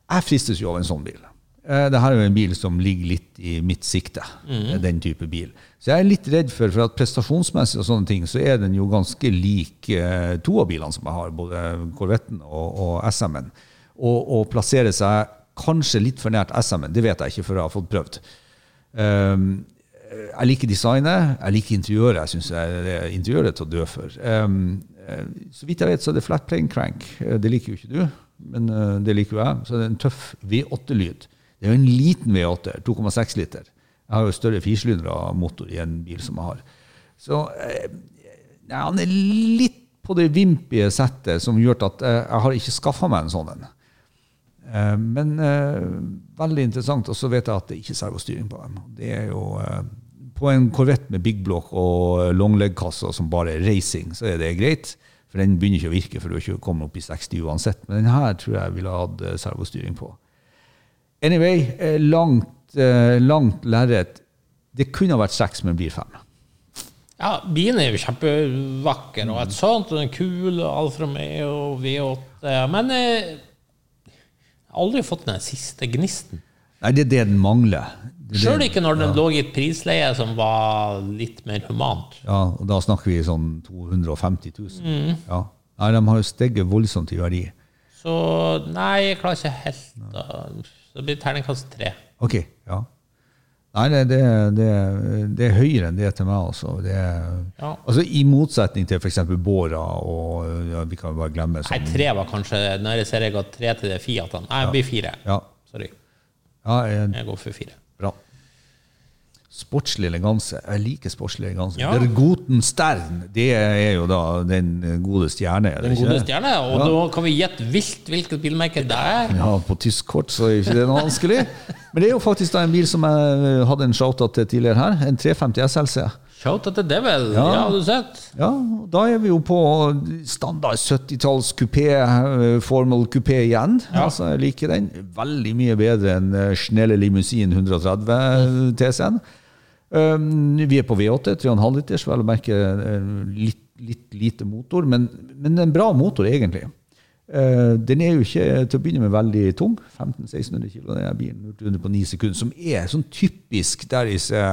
Jeg fristes jo av en sånn bil. Eh, her er jo en bil som ligger litt i mitt sikte, Mm. den type bil. Så jeg er litt redd for, for at prestasjonsmessig og sånne ting, så er den jo ganske lik eh, to av bilene som jeg har, både Corvetten og, og SM-en. Og, og plassere seg kanskje litt for nært SM-en, det vet jeg ikke før jeg har fått prøvd. Um, jeg liker designet, jeg liker interiøret. Jeg syns interiøret er til å dø for. Um, så vidt jeg vet, så er det flat plane crank. Det liker jo ikke du, men det liker jo jeg. Så det er en tøff V8-lyd. Det er jo en liten V8, 2,6 liter. Jeg har jo større firsylindere-motor i en bil som jeg har. Så eh, han er litt på det vimpige settet som gjør at eh, jeg har ikke skaffa meg en sånn en. Eh, Men veldig interessant. Og så vet jeg at det ikke er servostyring på dem. Det er jo På en Corvette med big block og longleg-kasse som bare er racing, så er det greit. For den begynner ikke å virke før du ikke kommer opp i 60 uansett. Men denne tror jeg ville hatt servostyring på. Anyway, eh, langt, eh, langt lerret. Det kunne ha vært seks, men blir fem. Ja, bilen er jo kjempevakker, og et sånt, og den er kul, Alfa Romeo V8 Men eh, jeg har aldri fått den siste gnisten. Nei, det er det den mangler. Er Sjøl ikke når den lå i et prisleie som var litt mer humant. Ja, og da snakker vi sånn 250 000. Ja. Nei, de har jo steget voldsomt i verdi. Så nei, jeg klarer ikke helt å det blir terningkast tre. Ok, ja. Nei, det, det, det, det er høyere enn det til meg, altså. Det Ja. altså I motsetning til f.eks. Båra og ja, Vi kan bare glemme Nei, sånn. tre var kanskje Når jeg ser jeg ga tre til de Fiatene. Nei, det blir fire. Ja, Sorry. ja jeg, Jeg går for fire. Sportslig eleganse. Jeg liker sportslig eleganse. Ja. Der Goten Stern, det er jo da den gode stjerne. er Den gode stjerne. Og Ja. da kan vi gjette vilt hvilket bilmerke det er. Ja, på tysk kort så er ikke det noe vanskelig. Men det er jo faktisk da en bil som jeg hadde en shout-out til tidligere her. En 350 SLC. Shout-out til devil. Ja. Ja, har du sett? Ja, da er vi jo på standard 70-talls kupé, eh, formal kupé igjen. Altså, jeg liker den. Veldig mye bedre enn eh, Schnelle Limousin 130 TCN. Um, vi er på V8, 3,5 liters, vel å merke eh, litt, litt lite motor, men, men en bra motor egentlig. Eh, den er jo ikke til å begynne med veldig tung. 1500-1600 kg. den er bilen. 800 på 9 sekunder, som er sånn typisk der disse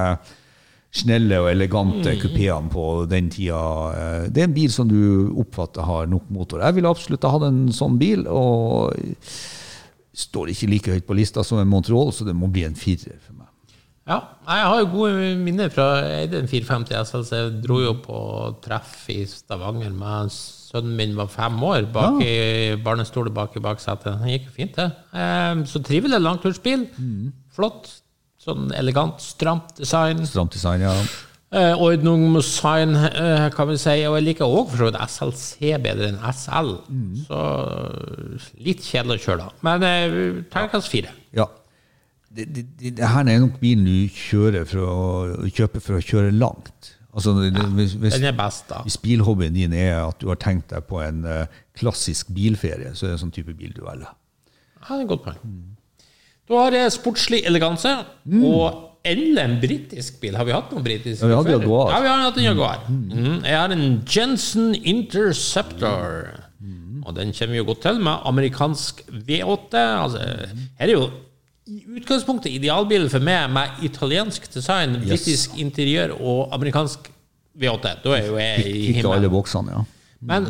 snelle og elegante kupéene på den tida. Eh, Det er en bil som du oppfatter har nok motor. Jeg ville absolutt ha hatt en sånn bil, og står ikke like høyt på lista som en Montreal, så det må bli en firer for meg. Ja, jeg har jo gode minner fra jeg eide 450 SLC. Jeg dro jo på treff i Stavanger med sønnen min var fem år, bak i barnestolen bak i baksetet. Det gikk jo fint, det. Eh, Så trivelig langtursbil. Flott. Sånn elegant, stramt design. Stramt design, ja. Eh, Ordnungssign, eh, kan vi si. Og jeg liker òg for så vidt SLC bedre enn SL. Så eh, litt kjedelig å kjøre, da. Men eh, terningkast fire. Ja. Det, det, det, her er nok bilen du kjører for å, kjøper for å kjøre langt. Altså, det- hvis, hvis, Den er best, da. hvis bilhobbyen din er at du har tenkt deg på en uh, klassisk bilferie, så er det en sånn type bil du velger. Ja, det er et godt poeng. Du har eh, sportslig eleganse og eller en britisk bil. Har vi hatt noen britiske Ja, vi før? Ja, vi har hatt en Jaguar. Mm. Jeg har en Jensen Interceptor. Og den kommer vi jo godt til med amerikansk V8. Altså, her er jo i utgangspunktet idealbilen for meg med italiensk design, britisk interiør og amerikansk V8. Da er jo jeg i Ikke alle himmelen. boksene, ja. Men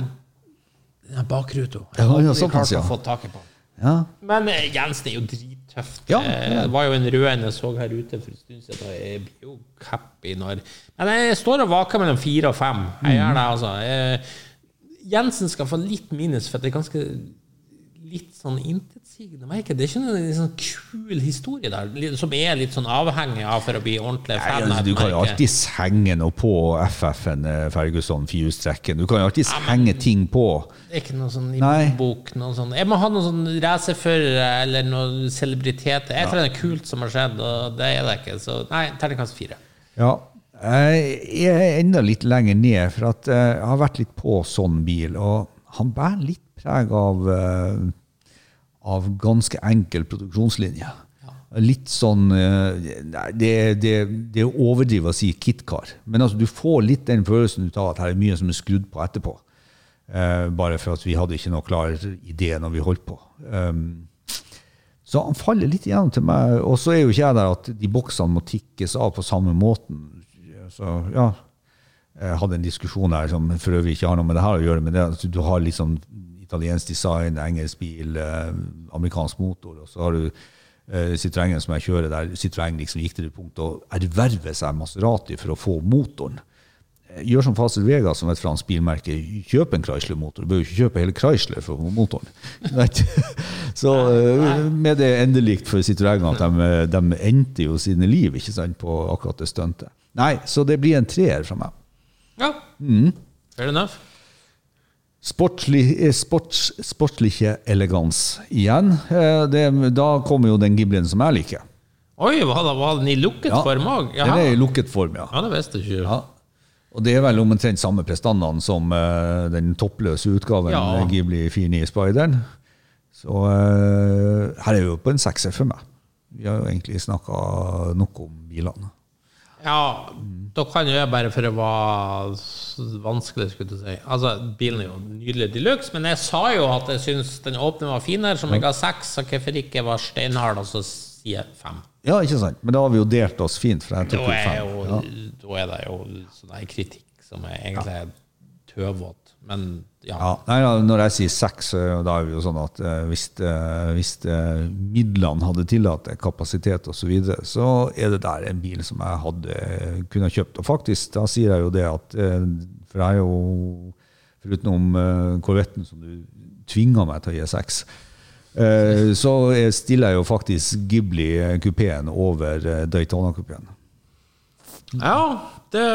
den bakruta Jeg har ja, klart ja. å få taket på. ja. Men Jens, Jensen er jo drittøft. Ja, Eh, ja. Det var jo en rød jeg så her ute for en stund siden. Jeg blir jo happy når Men jeg står og vaker mellom fire og fem. Jeg Mm. gjør det, altså. Eh, Jensen skal få litt minus, for det er ganske litt sånn intetsigende. meg ikke. Det er ikke noen sånn kul historie der, som er litt sånn avhengig av for å bli ordentlig Nei, altså, du kan jo alltid henge noe på FF-en eh, Ferguson Fjustrekken. Du kan jo alltid henge ting på. Det er ikke noe sånn bok noe sånn. Jeg må ha noen sånn racerførere eller noen celebriteter. tror det er kult som har skjedd, og det er det ikke. Så nei, terningkast fire. Ja, jeg er enda litt lenger ned, for eh, jeg har vært litt på sånn bil, og han bærer litt preg av, eh, av ganske enkel produksjonslinje. Litt sånn eh, nei, det, det, det er å overdrive å si KitKar, men altså, du får litt den følelsen ut av at her er mye som er skrudd på etterpå. Eh, bare for at vi hadde ikke noe klar idé når vi holdt på. Um, så han faller litt igjennom til meg. Og så er jo ikke jeg der at de boksene må tikkes av på samme måten. Så ja, jeg hadde en diskusjon her som for øvrig ikke har noe med det her å gjøre, men det du har liksom italiensk design, engelsk bil, eh, amerikansk motor, og så har du eh, Citroën som jeg kjører der. Citroën liksom gikk til det punktet å erverve seg Maserati for å få motoren. Eh, Gjør som Fasel Vega, som et fransk bilmerke. Kjøp en Chrysler-motor. Du bør jo ikke kjøpe hele Chrysler for motoren. Så med det endelikt for Citroën at de, de endte jo sine liv ikke sant, på akkurat det stuntet. Nei, så det blir en treer fra meg. Ja. Mm. Fair enough. Sportslig, eh, sports, sportslige elegans igjen. Eh, Det, da kommer jo den giblien som jeg liker. Oi, var, den i lukket form òg? Den er i lukket form, ja. Ja, det visste ikke. ja. Og det er vel omtrent samme prestandene som uh, den toppløse utgaven Ja. ja. Ghibli 49 Spideren. Så uh, her er vi jo på en sekser for meg. Vi har jo egentlig snakka nok om bilene. Ja, da kan jo jeg bare for å være vanskelig, skulle du si Altså, bilen er jo nydelig de luxe, men jeg sa jo at jeg syns den åpne var finere, som jeg ga seks, så hvorfor ikke var steinhard, og så sier jeg fem? Ja, ikke sant? Men da har vi jo delt oss fint. for jeg tok jo fem. Ja. da er det jo sånn kritikk som er egentlig er tøvete. Men ja. Ja, nei, når jeg sier seks, så da er det jo sånn at eh, hvis, eh, hvis eh, midlene hadde tillatt det, kapasitet osv., så, videre, så er det der en bil som jeg hadde kunne kjøpt. Og faktisk, da sier jeg jo det at eh, For jeg er jo, foruten korvetten som du tvinger meg til å gi seks, eh, så stiller jeg jo faktisk Ghibli-kupeen over eh, Daytona-kupeen. ja, det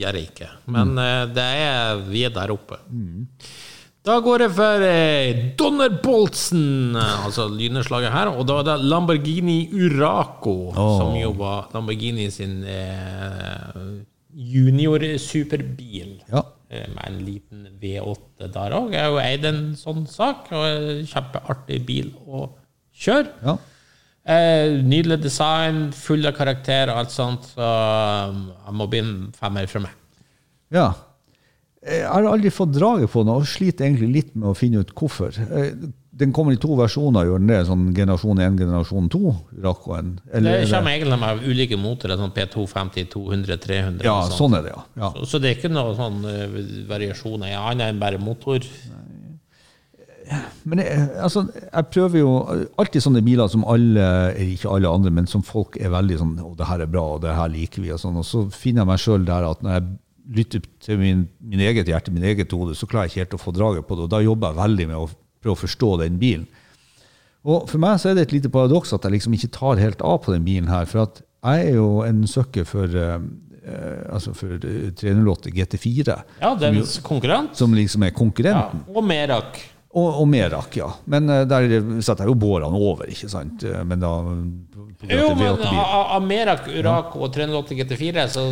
gjør jeg ikke. Men eh, det er, vi er der oppe. Da går jeg for Donner Donnerboltsen, altså lynnedslaget her. Og da er det Lamborghini Uraco, som jo var Lamborghini sin eh, junior-superbil. Ja. Eh, Med en liten V8 der òg. Jeg har jo eid en sånn sak, og kjempeartig bil å kjøre. Ja. Eh, nydelig design, full av karakter og alt sånt. Så um, jeg må bli en femmer fra meg. Ja. Jeg har aldri fått draget på den, og sliter egentlig litt med å finne ut hvorfor. Eh, Den kommer i to versjoner, gjør den det? Sånn generasjon 1, generasjon 2? Rakoen? Eller det kommer egentlig med ulike motorer, sånn P250, 200, 300 Ja, sånn er det, ja. ja. Så, så det er ikke noe sånn eh, variasjoner i annet enn bare motor. Men jeg, altså, jeg prøver jo alltid sånne biler som alle, ikke alle andre, men som folk er veldig sånn Å, det her er bra, og det her liker vi, og sånn. Og så finner jeg meg sjøl der at når jeg lytter til min, min eget hjerte, min eget hode, så klarer jeg ikke helt å få draget på det. Og da jobber jeg veldig med å prøve å forstå den bilen. Og for meg så er det et lite paradoks at jeg liksom ikke tar helt av på den bilen her. For at Jeg er jo en søkker for, uh, eh, altså for eh, 308 GT4, Ja, dens konkurrent. som liksom er Ja, konkurrenten. og Merak. Og, og Merak, ja. Men eh, der setter jeg jo bårene over, ikke sant? Eh, Men da Jo, men av Merak, Urako og 384, GT4, så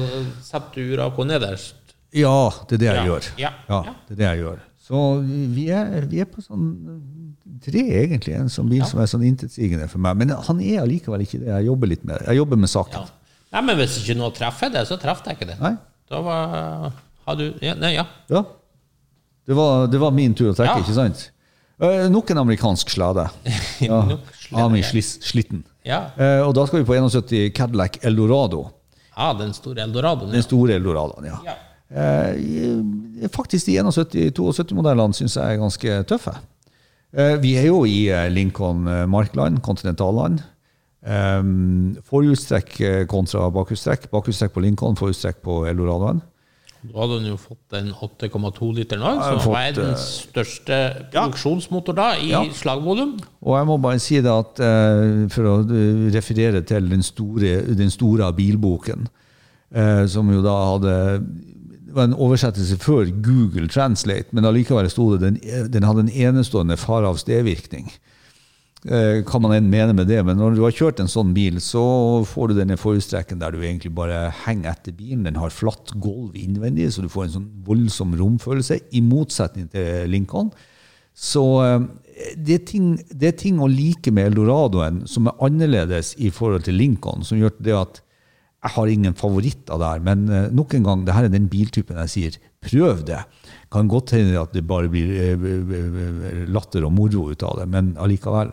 setter du Urako nederst. Ja, det er det jeg Ja. gjør. Ja. Ja, Ja. det er det jeg gjør. Så vi er, vi er på sånn tre, egentlig. En sånn bil som er sånn intetsigende for meg. Men han er allikevel ikke det. Jeg jobber litt med. Jeg jobber med saken. Ja. Nei, men hvis ikke noe treffer det, så treffer jeg ikke det. Nei. Da var har du ja, Nei, ja. Ja. Det var, det var min tur å trekke, Ja. ikke sant? Eh, nok en amerikansk slade. Ja. Ami. Slis- Slitten. Ja. Uh, og da skal vi på 71 Cadillac Eldorado. ja, den store Eldoradoen. Den store Eldoradoen, ja. Ja. Uh, faktisk de 71-72-modellene syns jeg er ganske tøffe. Vi er jo i Lincoln Markland, kontinentalland. Um, forhjulstrekk kontra bakhjulstrekk. Bakhjulstrekk på Lincoln, forhjulstrekk på Eldoradoen. Da hadde han jo fått den 8,2 liter nå, som fått, var verdens største produksjonsmotor da, i Ja. slagvolum. Og jeg må bare si det at eh, for å eh, referere til den store, den store bilboken, eh, som jo da hadde det var en oversettelse før Google Translate, men allikevel sto det den, den hadde en enestående fare stedvirkning. Eh, man enn mene med det, men når du har kjørt en sånn bil, så får du denne forhjulstrekken der du egentlig bare henger etter bilen. Den har flatt gulv innvendig, så du får en sånn voldsom romfølelse, i motsetning til Lincoln. Så eh, det er, ting, det er ting å like med Eldoradoen som er annerledes i forhold til Lincoln, som gjør det at jeg har ingen favoritter der, men eh, nok en gang, det her er den biltypen jeg sier, prøv det. Kan godt hende at det bare blir latter og moro ut av det, men allikevel.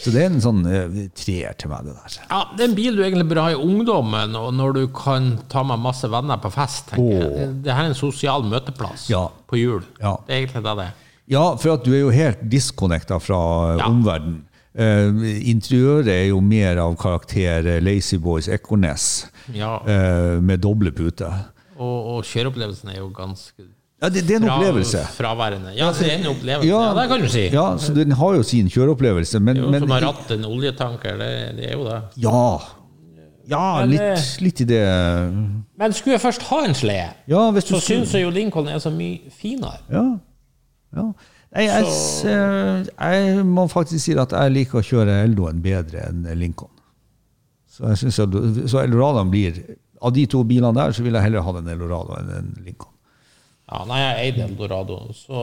Så det er en sånn uh, treer til meg, det der. Ja, Det er en bil du egentlig bør ha i ungdommen, og når du kan ta med masse venner på fest. tenker jeg. Åh. Det, det her er en sosial møteplass Ja. på jul. Ja. Det er egentlig det det er. Ja, for at du er jo helt disconnecta fra eh, Ja. omverdenen. Eh, interiøret er jo mer av karakter eh, Lazy Boys Ekornes, Ja. eh, med doble puter. Og, og kjøreopplevelsen er jo ganske Ja, det, det er en fra- opplevelse. fraværende. Ja, det er en opplevelse. Ja, det kan du si. Ja, så den har jo sin kjøreopplevelse, men, jo men som har ratt en oljetanker, det, det er jo det. Ja. Ja, Men, litt, eh, litt i det Men skulle jeg først ha en slede, Ja, så skulle- syns jeg jo Lincoln er så mye finere. Ja. ja. Nei, jeg, s- eh, jeg må faktisk si at jeg liker å kjøre Eldoen bedre enn Lincoln. Så jeg synes så Eldoradoen blir Av de to bilene der, så vil jeg heller ha en Eldorado enn en Lincoln. Ja, nei, jeg eide Eldorado, så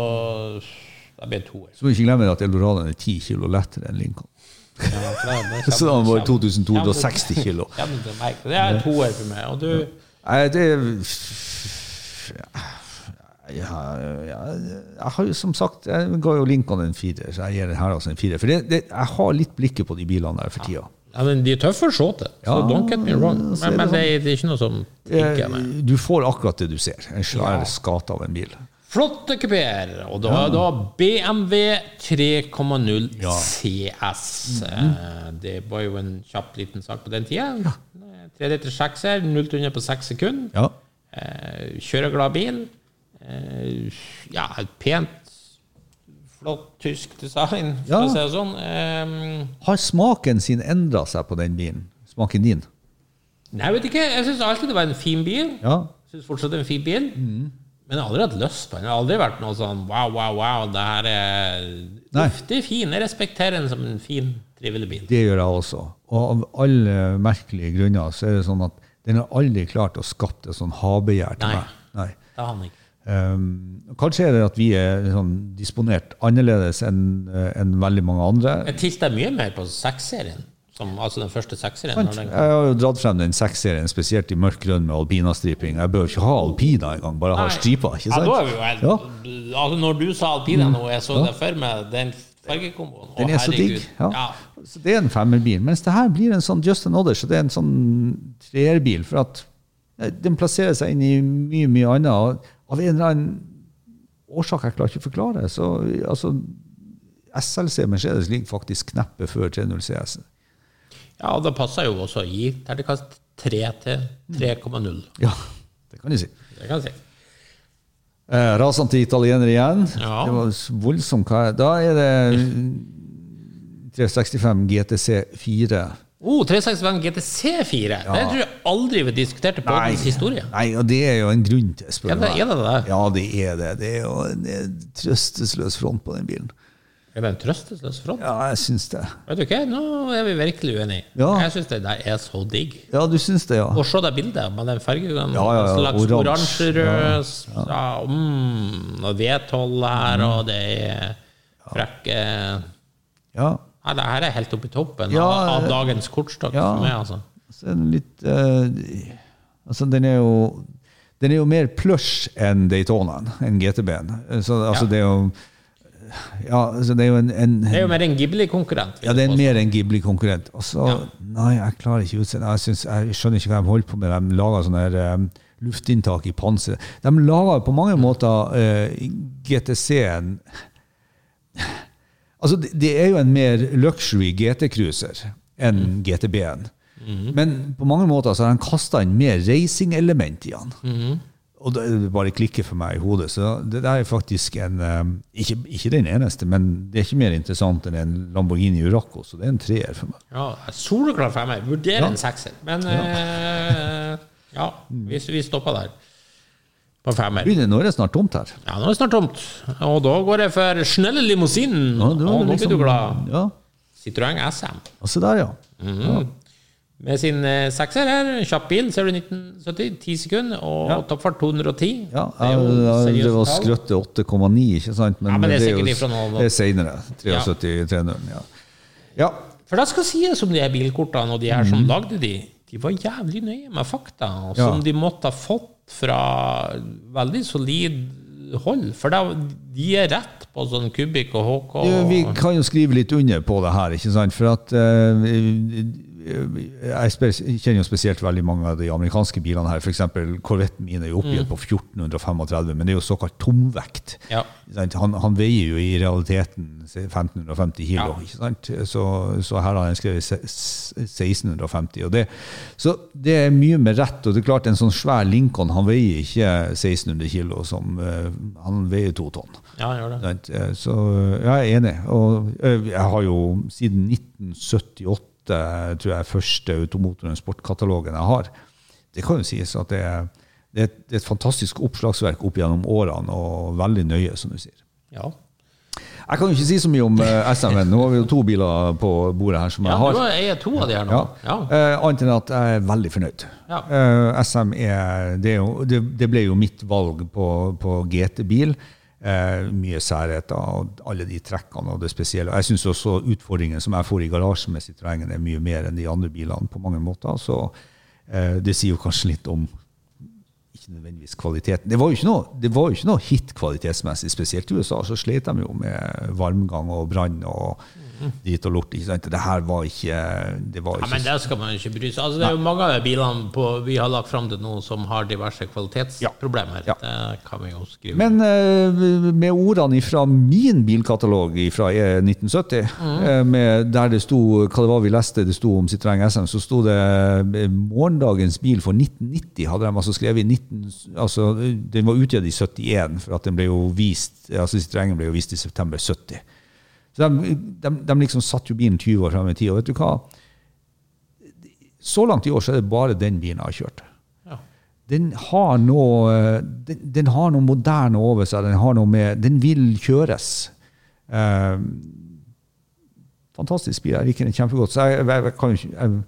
det ble to. Så må vi ikke glemme at Eldoradoen er 10 kilo lettere enn Lincoln. Ja, det Så den var kommer- 2260 kilo. Det er toer for meg. Og du Nei, det ja, ja, Jeg har jo som sagt Jeg ga jo Lincoln en firer, så jeg gir den her også en firer. For det, det, jeg har litt blikket på de bilene der for tida. Ja, men De er tøffe å se til, så Ja, don't get me wrong. Men, det men det, er, det er ikke noe som ikke er med. Du får akkurat det du ser. En svær Ja. skate av en bil. Flotte kupeer. Og da er da BMW 3,0 Ja. CS. Eh, Det var jo en kjapp liten sak på den tida. Tre liter sekser, 0 til 100 på 6 sekunder. Ja. Eh, Kjøreglad bil. Eh, Ja, et pent, flott tysk design, for Ja. å si det sånn. Um, Har smaken sin endra seg på den bilen? Smaken din? Nei, jeg vet ikke. Jeg syns alltid det var en fin bil. Ja. Syns fortsatt det er en fin bil. Men jeg har aldri hatt lyst på den. Jeg har aldri vært noe sånn wow, wow, wow. Det her er luftig, fin. Jeg respekterer den som en fin, trivelig bil. Det gjør jeg også. Og av alle merkelige grunner så er det sånn at den har aldri klart å skape et sånn ha-begjær til Nei. meg. Nei. Det har han ikke. Um, kanskje er det at vi er sånn disponert annerledes enn eh, enn veldig mange andre. Jeg tilter mye mer på seks-serien. Som, altså den første når Jeg har jo dratt frem den seks-serien, spesielt i mørk grønn med alpinastriping. Jeg bør ikke ha alpina engang, bare ha striper. ikke Ja, sant? da vi jo helt, Ja. altså Når du sa alpina nå, jeg så det for meg, den fargekomboen. Den er så digg. Ja. Ja. Så det er en femmerbil. Mens det her blir en sånn just another, så det er en sånn treerbil. For at eh, den plasserer seg inn i mye, mye annet. Av en eller annen årsak jeg klarer ikke å forklare, så altså SLC Mercedes ligger faktisk kneppet før 3.0 CS. ja, og det passer jo også å gi terningkast 3 til 3,0. Ja, det kan du si. Det kan jeg si. Eh, rasende italiener igjen. Ja. Det var voldsomt. Da er det 365 GTC 4 Oh, 365 GTC4. Det tror jeg aldri vi diskuterte på dens historie. nei, og det er jo en grunn til, spør Ja, det- er det det? Ja, det er det. Det er jo en eh, trøstesløs front på den bilen. Er det en trøstesløs front? Ja, jeg syns det. Vet du hva, nå er vi virkelig uenige. Ja. Jeg syns det der er så digg. Ja, du syns det, ja. Og se det bildet med den fargen. Ja, ja, ja, en slags oransje. oransjerød ja, mm, Og V12 her, og det er frekke Ja. Ja, Det her er helt oppe i toppen Ja, av, av eh, dagens kortstokk ja. for meg, altså. Så er den litt uh, Altså, den er jo Den er jo mer plush enn Daytonaen, enn GTB-en. Så altså, Ja. det er jo Ja, altså, det er jo en, en Det er jo mer en Ghibli-konkurrent. Ja, det er mer en Ghibli-konkurrent. Og så, Ja. Nei, jeg klarer ikke utseendet. Jeg, jeg skjønner ikke hva de holder på med. De lager sånne her, um, luftinntak i panseret. De lager på mange måter uh, GTC-en Altså, det, er jo en mer luxury GT-cruiser enn Mm. GTB-en. Mhm. Men på mange måter så har han kasta inn mer racing-element i han. Mhm. Og det bare klikker for meg i hodet. Så det der er faktisk en um, ikke, ikke den eneste, men det er ikke mer interessant enn en Lamborghini Uraco, så det er en treer for meg. Ja, Soleklar for meg. Vurderer Ja. en sekser. Men eh, ja, vi, vi stopper der. På femmer. Begynner nå er det snart tomt her. Ja, nå er det snart tomt. Og da går jeg for snelle limousinen. Ja, og nå liksom- blir du glad. Ja, Citroën SM. og se der, ja. Med sin eh, sekser her, kjapp bil, ser du 1970, 10 sekunder, og Ja. toppfart 210. ja det jeg, jeg, det var skrøtte 8,9, ikke sant? Men, Ja, men det er sikkert ifra nå. Det er senere. 73 300, ja. ja. For det skal sies om de her bilkortene og de her som lagde de, de var jævlig nøye med fakta, og Mhm. Ja. som de måtte ha fått fra veldig solid hold. For da, de er rett på sånn Kubikk og HK. Ja, Vi kan jo skrive litt under på det her, ikke sant? For at eh, jeg kjenner jo spesielt veldig mange av de amerikanske bilene her. F.eks. Corvetten min er jo oppgitt på 1435, men det er jo såkalt tomvekt. Ja. Han, han veier jo i realiteten 1550 kilo, Ja. Så, så her har han skrevet 1650. Og det, så det er mye med rett. Og det er klart, en sånn svær Lincoln han veier ikke 1600 kilo, som, eh, han veier to tonn. ja, gjør det. Eh, Så eh, jeg er enig. Og eh, jeg har jo siden 1978, tror jeg, første automotoren sportkatalogen jeg har. Det kan jo sies at det er, det er, et, det er et fantastisk oppslagsverk opp gjennom årene, og veldig nøye, som du sier. Ja. Jeg kan jo ikke si så mye om eh, SM-en. Nå har vi jo to biler på bordet her som ja, jeg har. du eier to av de her nå. Ja. Ja. Uh, Annet enn at jeg er veldig fornøyd. Ja. Uh, SM er, det, er jo, det, det ble jo mitt valg på, på GT-bil. Eh, mye særheter og alle de trekkene og det spesielle. Jeg syns også utfordringen som jeg får i garasjen med Citroën, er mye mer enn de andre bilene på mange måter. Så eh, det sier jo kanskje litt om ikke nødvendigvis kvaliteten. Det var jo ikke noe, noe hit kvalitetsmessig. Spesielt i USA så slet de jo med varmgang og brann og dit og lort. Ikke sant? Det her var ikke det var Ja, ikke men det skal man ikke bry seg Altså, Det er jo mange av bilene på, vi har lagt fram til nå som har diverse kvalitetsproblemer. Ja. Det kan vi jo skrive. Men uh, med ordene fra min bilkatalog fra 1970, mm. med, der det sto hva det var vi leste, det sto om Citroën SM, så sto det eh, 'Morgendagens bil for 1990'. hadde de altså skrevet i 19, altså, Den var utgitt i 71, for at den ble jo vist altså Citroën ble jo vist i september 70. Så de, de, de liksom satt jo bilen 20 år fram i tid. Og vet du hva? Så langt i år så er det bare den bilen jeg har kjørt Ja. den har noe den, den har noe moderne over seg. Den har noe med Den vil kjøres. Eh, fantastisk bil. Jeg liker den kjempegodt. Så jeg, jeg, jeg kan jo ikke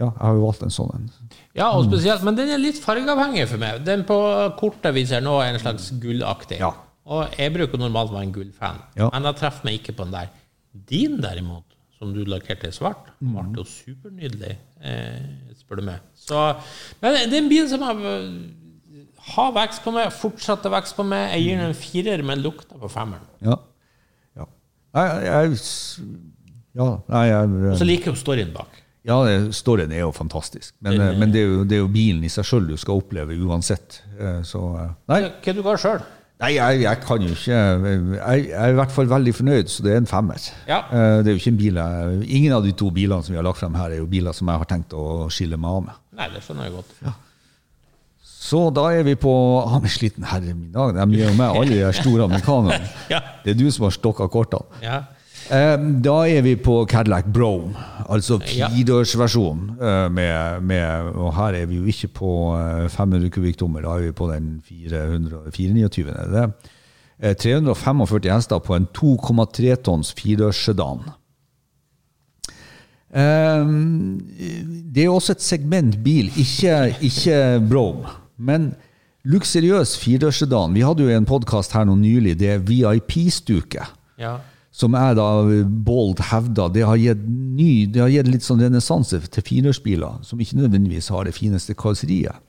Ja, jeg har jo valgt en sånn en. Ja, og spesielt, men den er litt fargeavhengig for meg. Den på kortet vi ser nå, er en slags gullaktig. Ja. Og jeg bruker normalt å være en gullfan, Ja. men jeg treffer meg ikke på den der. Din, derimot, som du lakkerte i svart, Mm. ble jo supernydelig, eh, spør du meg. Så, men det er en bil som har, har vekst på meg, fortsetter vekst på meg. Jeg gir den en firer, men lukter på femmeren. Ja. ja. Jeg, jeg, ja, nei, Og så liker jeg jo storyen bak. ja, det- storyen er jo fantastisk. Men, Den er- men det, er jo, det er jo bilen i seg sjøl du skal oppleve uansett. Eh, Så eh, Nei, Hva du ga sjøl? Nei, jeg, jeg kan jo ikke jeg, jeg er i hvert fall veldig fornøyd, så det er en femmer. Ja. Eh, Det er jo ikke en bil jeg, Ingen av de to bilene som vi har lagt frem her, er jo biler som jeg har tenkt å skille meg av med. Nei, det skjønner jeg godt. Ja. Så da er vi på ah, men sliten herre min dag. De gir jo meg alle de store amerikanerne. Ja. Det er du som har stokka kortene. Ja. Eh, Da er vi på Cadillac Brome, altså firedørsversjonen. eh, Med, med, og her er vi jo ikke på eh, 500 kubikktommer, da er vi på den 429. Er det det? Eh, 345 hester på en 2,3 tonns firedørssedan. Eh, Det er også et segment bil, ikke, ikke Brome, men luksuriøs firedørssedan. Vi hadde jo en podkast her nå nylig, det er VIP-stuke Ja. Som jeg da bold hevda, det har gitt ny, det har gitt litt sånn renessanse til firedørsbiler, som ikke nødvendigvis har det fineste karosseriet.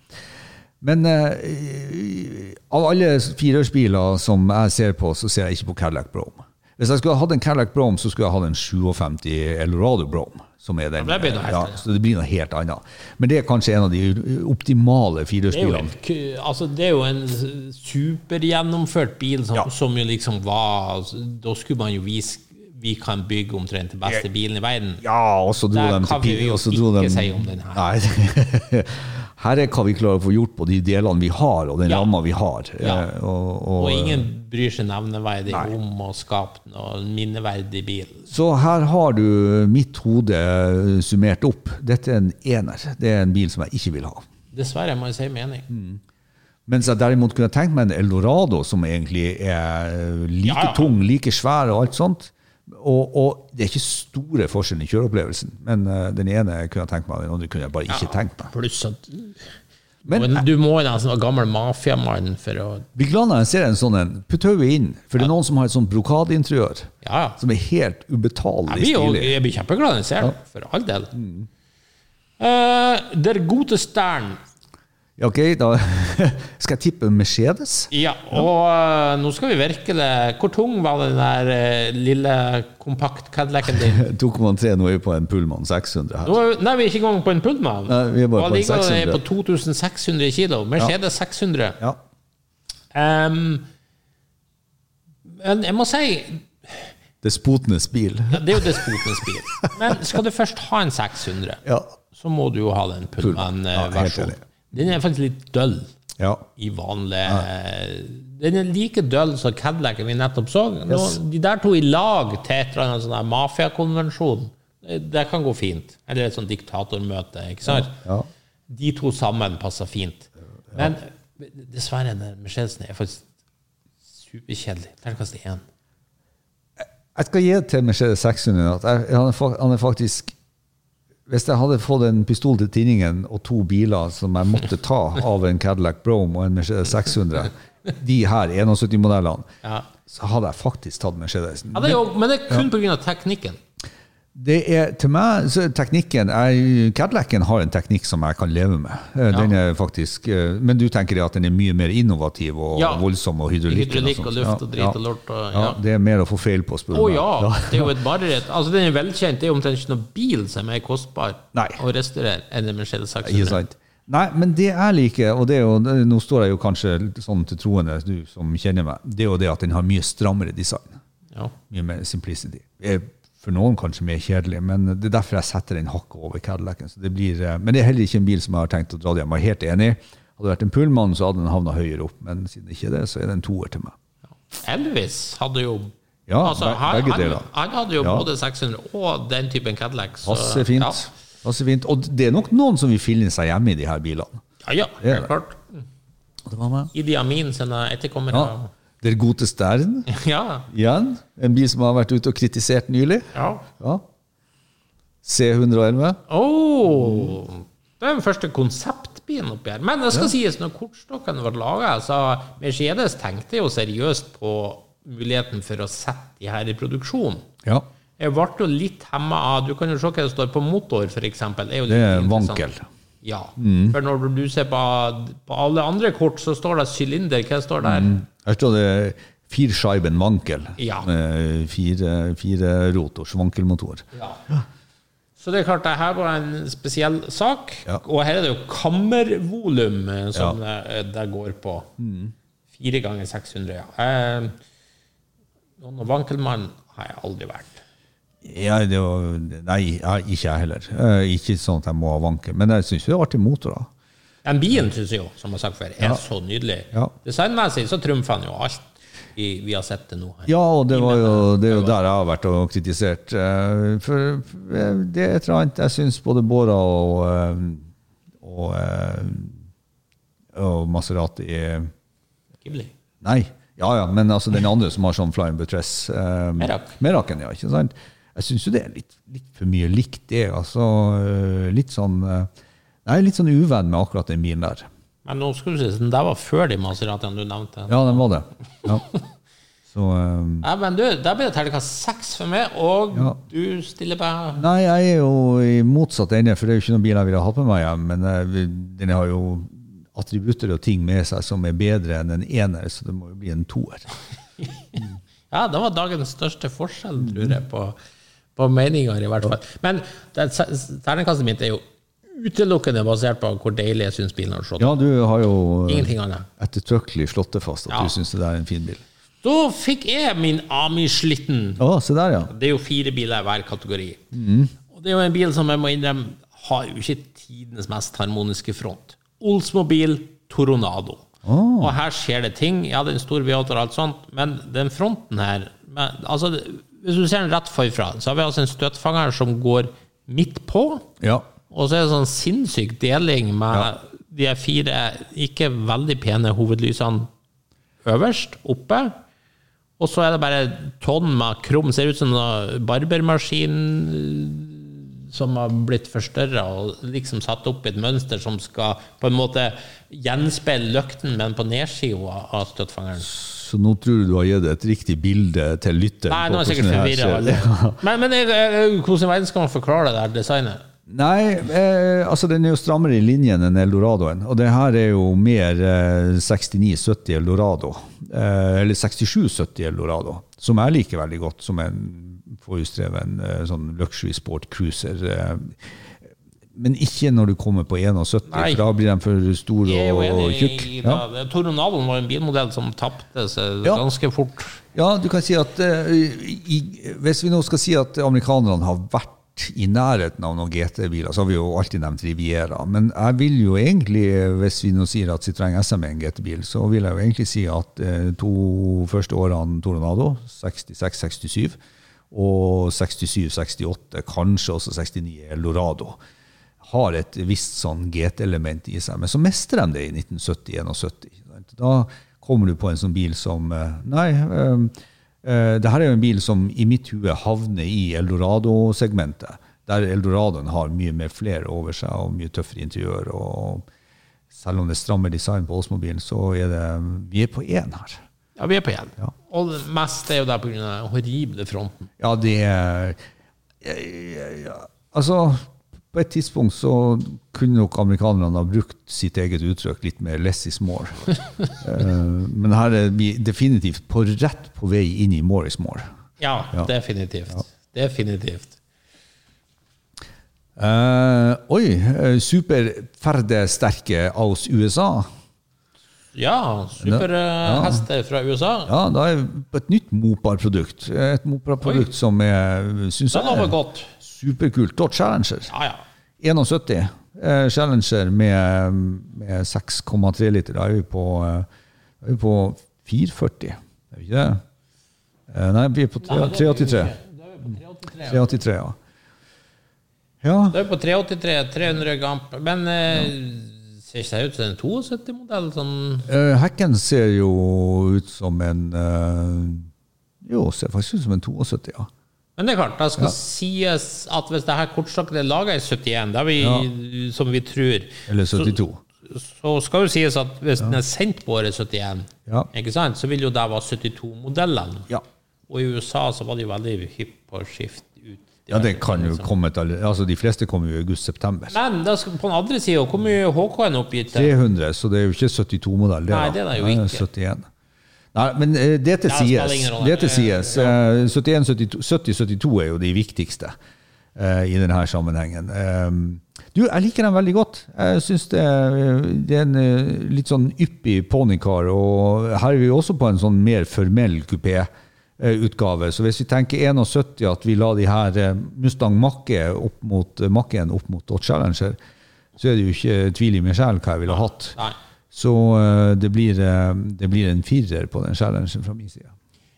Men eh, av alle firehjulsbiler som jeg ser på, så ser jeg ikke på Cadillac Brome. Hvis jeg skulle ha hatt en Cadillac Brome, så skulle jeg hatt en 57 Eldorado Brome. Som er den, Ja, det blir noe helt ja, så det blir noe helt annet. Men det er kanskje en av de optimale Det en, ku- altså det er jo en supergjennomført bil som, Ja. som jo liksom var Da skulle man jo vise vi kan bygge omtrent den beste bilen i verden. Ja, og så dro Der de til Pi- og så dro ikke de- si om den her. Nei. Her er hva vi klarer å få gjort på de delene vi har, og den Ja. ramma vi har. Ja. Eh, Og, og, Og ingen bryr seg nevneverdig Nei. om å skape noe minneverdig bil. Så her har du mitt hode summert opp. Dette er en ener. Det er en bil som jeg ikke vil ha. Dessverre må jeg si mening. Mm. Mens jeg derimot kunne tenkt meg en Eldorado som egentlig er like ja. tung, like svær og alt sånt. Og, og det er ikke store forskjellen i kjøreopplevelsen, men uh, den ene kunne jeg tenkt meg, den andre kunne jeg bare ikke tenkt meg. Pluss at Men du må jo nesten være gammel mafiamann for å blir glad når jeg ser en sånn en. Putt hodet inn, for det er noen som har et sånt brokadeinteriør Ja, ja. som er helt Jeg ubetalelig blir, jo, stilig. jeg blir kjempeglad når jeg ser den, for all del. Eh, der gode Stern. Ja, Ok, da skal jeg tippe Mercedes. Ja, og uh, nå skal vi virkelig Hvor tung var den der uh, lille kompakt Cadillacen din? 2,3, nå er vi på en Pullman 600 her. Nå nei, vi er ikke engang på en Pullman. Nei, vi er bare Og på en ligger 600. på 2600 kilo. Mercedes 600. Ja. Um, men jeg må si Despotenes bil. ja, Det er jo despotenes bil. Men skal du først ha en 600, Ja. så må du jo ha den Pullman. Ja, Pullman-versjonen. Den er faktisk litt døll ja. i vanlig Den er like døll som Cadillacen vi nettopp så. Nå, Yes. De der to i lag til et eller annet sånn mafiakonvensjon, det, kan gå fint. Eller et sånt diktatormøte, ikke sant? Ja. De to sammen passer fint. Men dessverre, den Mercedesen er faktisk superkjedelig. Terningkast én. Jeg skal gi det til Mercedes 600 at jeg, han, er, han er faktisk Hvis jeg hadde fått en pistol til tinningen og to biler som jeg måtte ta av en Cadillac Brome og en Mercedes 600, de her 71-modellene, Ja. så hadde jeg faktisk tatt Mercedesen. Ja, det jo, men det er kun pga. teknikken. Det er til meg så teknikken jeg, Cadillacen har en teknikk som jeg kan leve med. Den Den er faktisk, eh, men du tenker at den er mye mer innovativ og Ja. voldsom og hydraulikk? Hydraulikk og luft og drit og lort og- ja. ja. Det er mer å få feil på, spør du meg. ja! Det er jo et mareritt. Altså, den er velkjent. Det er omtrent ikke noen bil som er kostbar Nei. å restaurere enn en Mercedes Ikke 600. Nei, men det jeg liker, og det er jo, nå står jeg jo kanskje sånn til troende, du som kjenner meg, det er jo det at den har mye strammere design. Ja. Mye mer simplicity. Er For noen kanskje mer kjedelig, men det er derfor jeg setter den hakket over Cadillacen. Så det blir, eh, men det er heller ikke en bil som jeg har tenkt å dra hjem. Jeg er helt enig. Hadde det vært en Pullman, så hadde den havna høyere opp, men siden det ikke er det, så er det en toer til meg. Elvis hadde jo Ja, altså, han, han, han hadde jo Ja. både 600 og den typen Cadillac. så- Passer fint. Ja. Passe fint. Og det er nok noen som vil finne seg hjemme i de her bilene. Ja, ja, Det er klart. Det var med. Idi Amin sine etterkommere. Ja. Der gode Stern, Ja. igjen. En bil som har vært ute og kritisert nylig. ja. Ja. C111. Oh, det er den første konseptbilen oppi her. Men det skal sies, når kortstokken ble laga, så Mercedes tenkte jo seriøst på muligheten for å sette de her i produksjon. Ja. Jeg ble jo litt hemma av Du kan jo se hva det står på motor, f.eks. Det er Det er vankel. Ja. For når du ser på, på alle andre kort, så står det sylinder. Hva står der? Her står det firscheiben vankel. Ja. Med fire, fire rotors vankelmotor. Ja. Så det er klart, det her var en spesiell sak. Ja. Og her er det jo kammervolum eh, som eh, det går på. Fire ganger 600, ja. Eh, Noen Wankelmann har jeg aldri vært. Ja, det var, nei, ikke jeg heller. Eh, ikke sånn at jeg må ha vankel. Men jeg syns det er motor, da. Den bien syns jeg jo, som jeg har sagt før, er Ja. så nydelig. Ja. Designmessig så trumfer han jo alt. Vi, vi har sett det nå. her. Ja, og det, var jo, det er jo der jeg har vært og kritisert. eh, For eh, det er et eller annet jeg syns både Bora og, eh, og, og Maserati er- Ghibli. Nei, ja ja, men altså den andre som har sånn flying buttress. Um, Merak. Meraken, ja. ikke sant? Jeg syns jo det er litt, litt for mye likt, det. altså Litt sånn eh, Jeg er litt sånn uvenn med akkurat den bilen der. Men nå skal du si, den der var før de Maseratiene du nevnte. Ja, den var det. Ja. Så um, Ja, men du, Der blir det terningkast seks for meg, og Ja. du stiller bare Nei, jeg er jo i motsatt ende, for det er jo ikke noen bil jeg ville hatt med meg hjem. Men eh, den har jo attributter og ting med seg som er bedre enn en ener, så det må jo bli en toer. Ja, det var dagens største forskjell, tror jeg, på, på meninger, i hvert fall. Men terningkastet mitt er jo utelukkende basert på hvor deilig jeg syns bilen har slått. Ja, du har jo eh, Ingenting annet. ettertrykkelig slått det fast at Ja. du syns det er en fin bil. Da fikk jeg min Ami-slitten. Oh, se der, ja. Det er jo fire biler i hver kategori. Mm. Og det er jo en bil som jeg må innrømme har jo ikke tidenes mest harmoniske front. Oldsmobil Toronado. Og her skjer det ting. Ja, det er en stor V8 og alt sånt, men den fronten her men, altså, Hvis du ser den rett forfra, så har vi altså en støtfanger som går midt på. Ja. Og så er det sånn sinnssyk deling med de fire ikke veldig pene hovedlysene øverst, oppe. Og så er det bare tonn med krum. Ser ut som en barbermaskin eh, som har blitt forstørra og liksom satt opp i et mønster som skal på en måte gjenspeile løkten, men på nedsida av støtfangeren. Så nå tror du du har gitt et riktig bilde til lytteren? Nei, nå er jeg sikkert forvirra. Men, men jeg, jeg, hvordan i verden skal man forklare det der designet? Nei, eh, altså den er jo strammere i linjen enn Eldoradoen. Og det her er jo mer eh, 6970 Eldorado. Eh, eller 6770 Eldorado. Som jeg liker veldig godt, som en forhjulsdreven eh, sånn luxury sport cruiser. Eh, men ikke når du kommer på 71, Nei. for da blir de for store og tjukke. Ja. det. Toronadoen var en bilmodell som tapte seg Ja. ganske fort. Ja, du kan si at eh, i, Hvis vi nå skal si at amerikanerne har vært i nærheten av noen GT-biler, så har vi jo alltid nevnt Riviera. Men jeg vil jo egentlig, hvis vi nå sier at Citroën SM er en GT-bil, så vil jeg jo egentlig si at eh, to første årene Tornado, 66-67, og 67-68, kanskje også 69 Eldorado, har et visst sånn GT-element i seg. Men så mister de det i 1970-71. Da kommer du på en sånn bil som eh, Nei, eh, eh, det her er jo en bil som i mitt hue havner i Eldorado-segmentet. Der Eldoradoen har mye mer flere over seg og mye tøffere interiør. og Selv om det er stramme design på Oldsmobilen, så er det Vi er på én her. Ja, vi er på én. Ja. Og det meste er jo der pga. den horrible fronten. Ja, det er ja, ja, ja. Altså, på et tidspunkt så kunne nok amerikanerne ha brukt sitt eget uttrykk litt mer 'less is more'. uh, men her er vi definitivt på rett på vei inn i 'more is more'. Ja, Ja. definitivt. Definitivt. Uh, oi, eh, superferdesterke aus USA. Ja, superhester fra USA. Ja, da er et nytt Mopar-produkt. Et Mopar-produkt som er, syns Det lover godt. Superkult. Dodge Challenger. Ja, ja. 71. Eh, Challenger med, med 6,3 liter. Da er vi på, eh, er vi på 440. Er vi ikke det? Eh, nei, vi er på tre- 383. 383, ja. Ja, Da er på 383, 300 gamp. Men eh, ser ikke det ut som en 72-modell? Sånn eh, hekken ser jo ut som en eh, Jo, ser faktisk ut som en 72, ja. Men det er klart, det skal sies at hvis det her kortstokket er laga i 71, det er vi, som vi tror, Eller 72. så skal jo sies at hvis den er sendt på året 71, Ja. ikke sant, så vil jo det være 72-modellene. Ja. Og i USA så var de veldig hypp på å skifte ut. Ja, det kan jo komme til Altså, de fleste kommer jo i august-september. Men det skal, på den andre sida, hvor mye HK er oppgitt 300, så det er jo ikke 72-modell. Nei, det er det jo ikke. 71. Nei, men eh, det til sies. Det til sies. Eh, 71, 72, 70-72 er jo de viktigste eh, i denne sammenhengen. Eh, du, jeg liker den veldig godt. Jeg syns det, det er en eh, litt sånn yppig ponycar, og her er vi også på en sånn mer formell kupé-utgave. Så hvis vi tenker 71, at vi la de her eh, Mustang Mach-E opp mot, Mach-En opp mot Dodge Challenger, så er det jo ikke tvil i meg sjæl hva jeg ville hatt. Nei. Så eh, det blir, eh, det blir en firer på den challengen fra min side.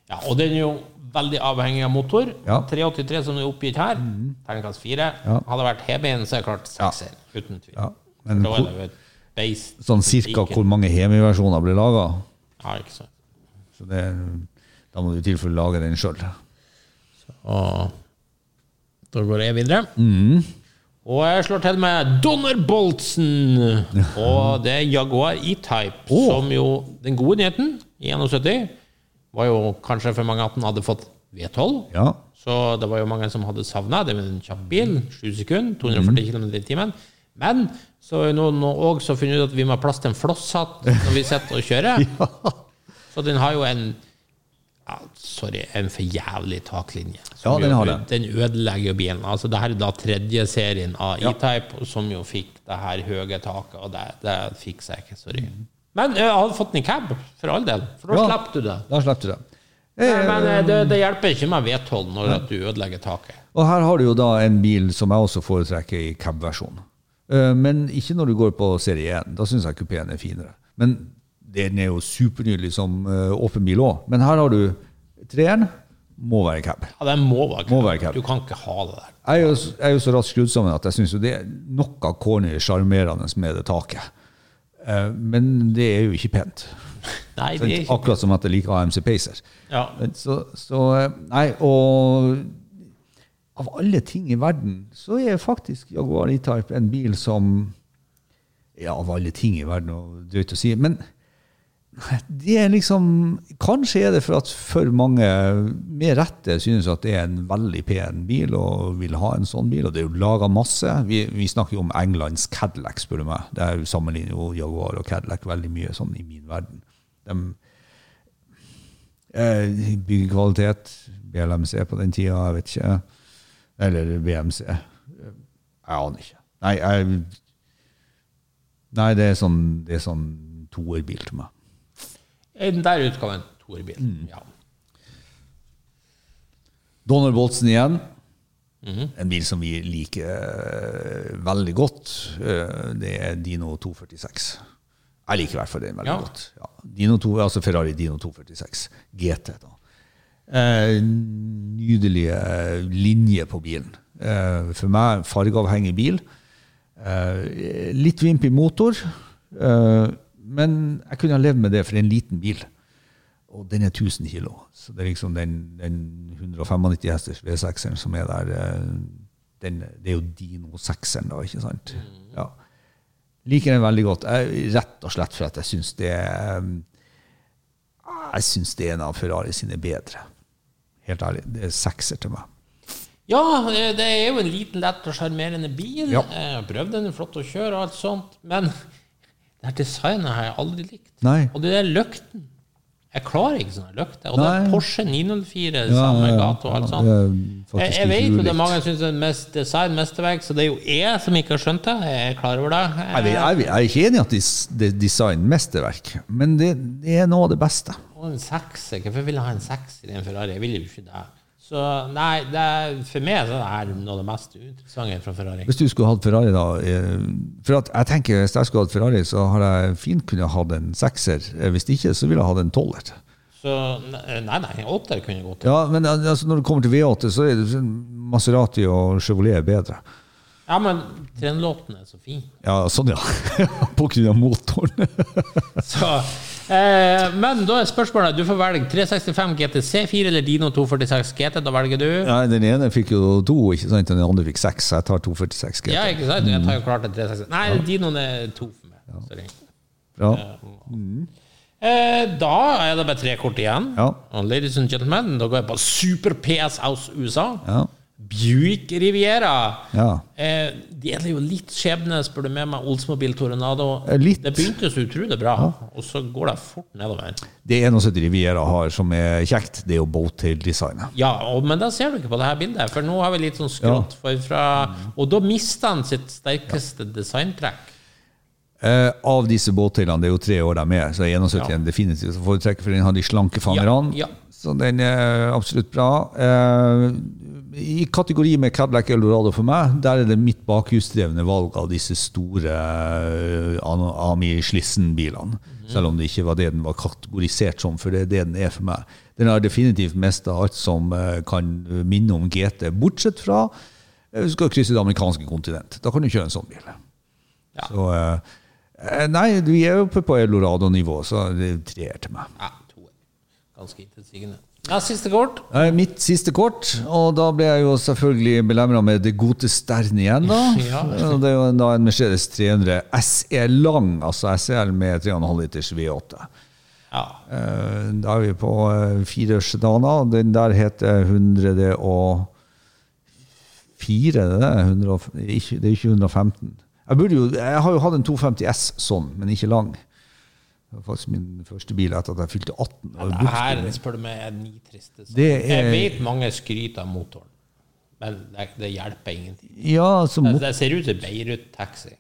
Ja, og den er jo veldig avhengig av motor. Ja. Mhm. 383 som er oppgitt her, terningkast 4. Ja. Hadde vært Hebein, så er det klart sekser. Uten tvil. Ja, men da er det jo et beist. Sånn cirka ikke- hvor mange Hemi-versjoner blir laga. Ja, ikke sant. Så det, da må du i tilfelle lage den sjøl. Da går jeg videre. Mhm. Og jeg slår til med Donnerboltsen. Og det er Jaguar E-Type, oh. som jo Den gode nyheten i 71 var jo kanskje for mange at den hadde fått V12. Ja. Så det var jo mange som hadde savna det med en kjapp bil. 7 sekunder, 240 km i timen. Men så har noen òg funnet ut at vi må ha plass til en flosshatt når vi sitter og kjører. Så den har jo en ja, Sorry, en for jævlig taklinje. Ja, den jo-. Den ødelegger jo bilen. Altså, det her er da tredje serien av Ja. E-Type, som jo fikk det her høye taket, og det, det fikk jeg ikke. Sorry. Men eh, jeg hadde fått den i cab, for all del. For da Ja. slapp du det. Da slipper du det. Nei, men eh, det, det hjelper ikke med V12 når at du ødelegger taket. Og her har du jo da en bil som jeg også foretrekker i cab-versjon. Eh, Men ikke når du går på serie 1. Da syns jeg kupeen er finere. Men den er jo supernydelig som eh, åpen bil òg. Men her har du treeren. Må være cab. Ja, den må være Må være cab. Du kan ikke ha det der. Jeg er jo, jeg er jo så raskt skrudd sammen at jeg syns det er noe corny sjarmerende med det taket. Eh, Men det er jo ikke pent. Nei, det er ikke Akkurat som at jeg liker AMC Pacer. ja. Så, så eh, Nei, og av alle ting i verden, så er faktisk Jaguar E-Type en bil som Ja, av alle ting i verden, og drøyt å si. Men det er liksom Kanskje er det for at for mange med rette synes at det er en veldig pen bil og vil ha en sånn bil. Og det er jo laga masse. Vi, vi snakker jo om Englands Cadillac, spør du meg. Det er sammenligner jo Jaguar og Cadillac veldig mye sånn i min verden. De, eh, byggekvalitet, BLMC på den tida, jeg vet ikke. Eller BMC. Jeg aner ikke. Nei, jeg, nei det er sånn, det er sånn toerbil til meg. I Den der utgaven, toerbil. Mm. Ja. Donald Boltsen igjen. En bil som vi liker uh, veldig godt. Uh, det er Dino 246. Jeg liker i hvert fall den veldig Ja. godt. Ja. Dino 2, altså Ferrari Dino 246 GT. da. Eh, nydelige linjer på bilen. Eh, for meg fargeavhengig bil. Eh, litt vimpig motor, eh, men jeg kunne ha levd med det for en liten bil. Og den er 1000 kilo. Så det er liksom den, den 195 hesters V6-eren som er der. eh, Den, det er jo Dino 6-eren, da, ikke sant? Ja. Liker den veldig godt. Jeg, rett og slett for at jeg syns det er Jeg syns det er en av Ferrari sine bedre. Helt ærlig. Det er sekser til meg. Ja, det er jo en liten, lett og sjarmerende bil. Ja. Jeg har prøvd den, flott å kjøre og alt sånt. Men det her designet har jeg aldri likt. Nei. Og det der løkten Jeg klarer ikke sånne løkter. Og det Nei. er Porsche 904, Ja, samme gate og alt sånt. det er Jeg, faktisk jeg vet jo det er mange som syns det er mest design mesterverk, så det er jo jeg som ikke har skjønt det. Jeg er klar over det. Jeg, Jeg, jeg, jeg er ikke enig i at det- det er designmesterverk, men det, det er noe av det beste. Og en sekser. Hvorfor vil jeg ha en sekser i en Ferrari? Jeg vil jo ikke det. Så nei, er, for meg så er det noe av det mest uinteressante fra Ferrari. Hvis du skulle hatt Ferrari, da eh, For jeg tenker Hvis jeg skulle hatt Ferrari, så har jeg fint kunnet hatt en sekser. Eh, Hvis ikke, så ville jeg hatt en tolver. Så nei, nei, en åtter kunne gått til. Ja, men altså, når det kommer til V8, så er det sånn Maserati og Chevrolet bedre. Ja, men trenlåten er så fin. Ja, sånn, ja. På grunn av motoren. Så, eh, men da er spørsmålet Du får velge 365 GTC4 eller Dino 246 GT. Da velger du. Ja, den ene fikk jo to, ikke sant? den andre fikk seks. Jeg tar 246 GT. Ja, ikke sant? Jeg tar jo klart en 360. Nei, Dinoen er to for meg. Sorry. Bra. Eh, da er det bare tre kort igjen. Ja. Og ladies and gentlemen, da går jeg på Super PS House USA. Ja. Buick Riviera. Ja. Eh, det gjelder jo litt skjebne, spør du med meg, Oldsmobil Toronado. Eh, litt. Det begynte så utrolig bra, og så går det fort nedover. Det eneste Riviera har som er kjekt, det er jo boattail-designet. Ja, og, men da ser du ikke på det her bildet, for nå har vi litt sånn skrått forfra. Og da mister han sitt sterkeste designtrekk. Eh, av disse båtdelene, det er jo tre år de er, så er 71 Ja. definitivt å foretrekke, for den har de slanke fangerne. Ja, ja. Så den er absolutt bra. Eh, I kategori med Cadillac Eldorado for meg, der er det mitt bakhjulsdrevne valg av disse store uh, Ami Slissen-bilene. Selv om det ikke var det den var kategorisert som, for det er det den er for meg. Den har definitivt mest av alt som uh, kan minne om GT, bortsett fra uh, du skal krysse det amerikanske kontinent. Da kan du kjøre en sånn bil. Ja. Så, eh, eh, nei, vi er oppe på Elorado-nivå, så det er treer til meg. Ja, to. Ganske intetsigende. Ja, siste kort. Eh, Mitt siste kort, og da ble jeg jo selvfølgelig belemra med det gode Stern igjen, da. Ja. Det er jo da en Mercedes 300 SE lang, altså SL med 3,5 liters V8. Ja. Eh, Da er vi på eh, fire sedaner. Den der heter 104, er det det? 100, det er ikke 115. Jeg, jo, jeg har jo hatt en 250 S sånn, men ikke lang. Det var faktisk min første bil etter at jeg fylte 18. og Det her, spør du meg, er nitristeste. Det er- Jeg vet mange skryter av motoren, men det, det hjelper ingenting. Ja, så Det, det ser ut som Beirut-taxi.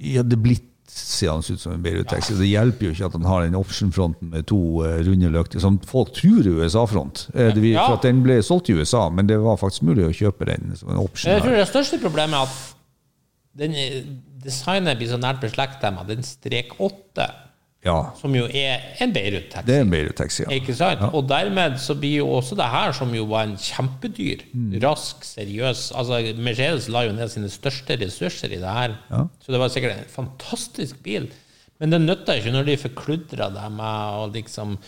ja, det blitt ser han ut som en Beirut-taxi. Det hjelper jo ikke at han har den option-fronten med to uh, runde lykter, som folk tror er USA-front. Eh, Ja. For at den ble solgt i USA, men det var faktisk mulig å kjøpe den som en option. Jeg tror her. det største problemet er at den er- designet blir så nært beslektet med den strek 8, Ja, som jo er en Beirut-taxi. det er en Beirut-taxi, ja. Ikke sant? Og dermed så blir jo også det her, som jo var en kjempedyr, Mm. rask, seriøs Altså Mercedes la jo ned sine største ressurser i det her. Ja. Så det var sikkert en fantastisk bil. Men det nytta ikke når de forkludra det med å liksom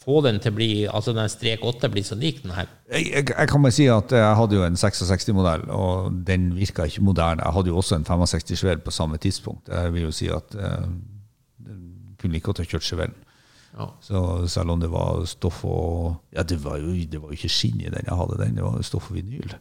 få den til å bli Altså den strek 8 blir så lik den her. Jeg, jeg, jeg kan bare si at jeg hadde jo en 66-modell, og den virka ikke moderne. Jeg hadde jo også en 65 Chevelle på samme tidspunkt. Jeg vil jo si at eh, den kunne like godt ha kjørt Chevellen. Ja. Så selv om det var stoff og Ja, det var jo, det var jo ikke skinn i den jeg hadde, den. Det var stoff og vinyl.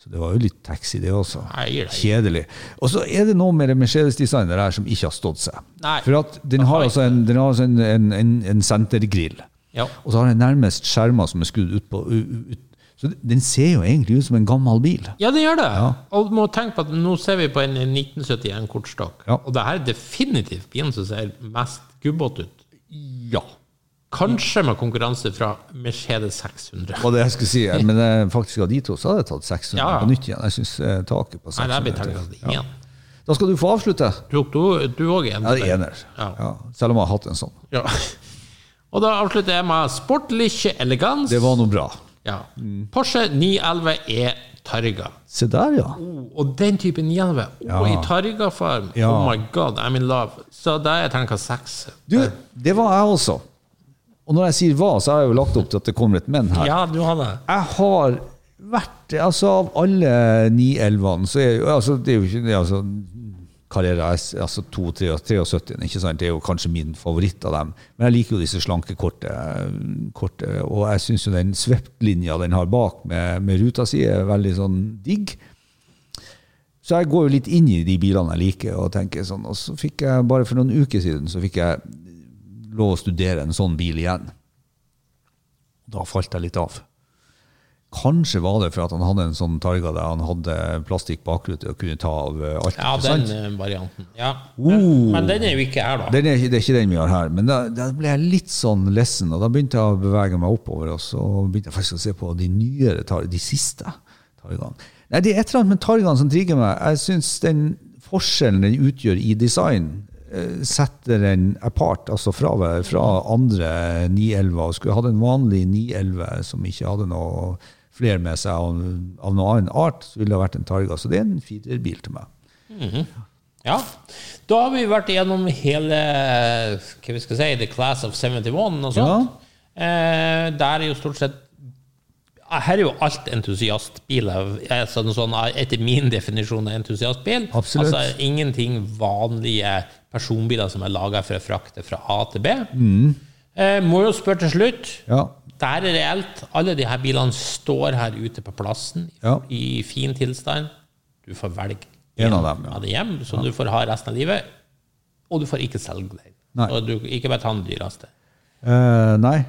Så det var jo litt taxi, det også. Nei, Kjedelig. Og så er det noe med det Mercedes-designet her som ikke har stått seg. Nei. For at den har altså en, den har altså en, en, en, en sentergrill. Ja. Og så har den nærmest skjermer som er skrudd ut på ut. Så den ser jo egentlig ut som en gammel bil. Ja, det gjør det. Og du må tenke på at nå ser vi på en 1971 kortstokk. Ja. Og det her er definitivt bilen som ser mest gubbete ut. Ja. Kanskje med konkurranse fra Mercedes 600. Og det jeg skulle si, men eh, faktisk av de to så hadde jeg tatt 600 Ja. på nytt igjen. Jeg synes eh, taket på 600 Nei, det ja. Da skal du få avslutte. Tok du du òg en? Ja, er ener. Ja. Ja. Selv om jeg har hatt en sånn. Ja. Og da avslutter jeg med sportliche elegans. Det var noe bra. Ja. Porsche 911 er Targa. Se der, ja. Oh, og den type 911 oh, Ja. i Targa-farm. Ja. Oh my god, I'm in love. Så da er terningkast seks. Du, det var jeg også. Og når jeg sier hva, så har jeg jo lagt opp til at det kommer et men her. Ja, du har det. Jeg har vært Altså, av alle 911-ene, så er jo altså, Det er jo ikke det altså, Carrera S, altså 273, ikke sant? det er jo kanskje min favoritt av dem. Men jeg liker jo disse slanke, korte, korte og jeg syns jo den Svept-linja den har bak med, med ruta si, er veldig sånn digg. Så jeg går jo litt inn i de bilene jeg liker, og tenker sånn. Og så fikk jeg, bare for noen uker siden, så fikk jeg lov å studere en sånn bil igjen. Da falt jeg litt av. Kanskje var det for at han hadde en sånn Targa der han hadde plastikk bakrute og kunne ta av eh, alt. Ja, den sant? eh, varianten. Ja. Oh. men den er jo ikke her, da. Den er, det er ikke den vi har her, men da, da ble jeg litt sånn lessen, og da begynte jeg å bevege meg oppover, og så begynte jeg faktisk å se på de nyere Targaene, de siste Targaene. Nei, det er et eller annet med Targaene som trigger meg. Jeg syns den forskjellen den utgjør i design, eh, setter den apart, altså fra, fra andre 911. Og skulle hatt en vanlig 911 som ikke hadde noe flere med seg av, av noen annen art, så ville det ha vært en Targa. Så det er en firerbil til meg. Ja. Da har vi vært igjennom hele hva vi skal si, The Class of 71 og sånt. Eh, der er jo stort sett Her er jo alt entusiastbiler. Altså, noe sånn, etter min definisjon av entusiastbil. Absolutt. Altså ingenting vanlige personbiler som er laga for å frakte fra A til B. Eh, må jo spørre til slutt. Ja. Det er reelt. Alle de her bilene står her ute på plassen Ja. i fin tilstand. Du får velge En av dem, ja. av det hjem, som du får ha resten av livet. Og du får ikke selge den. Og du ikke bare ta den dyreste. Uh, nei,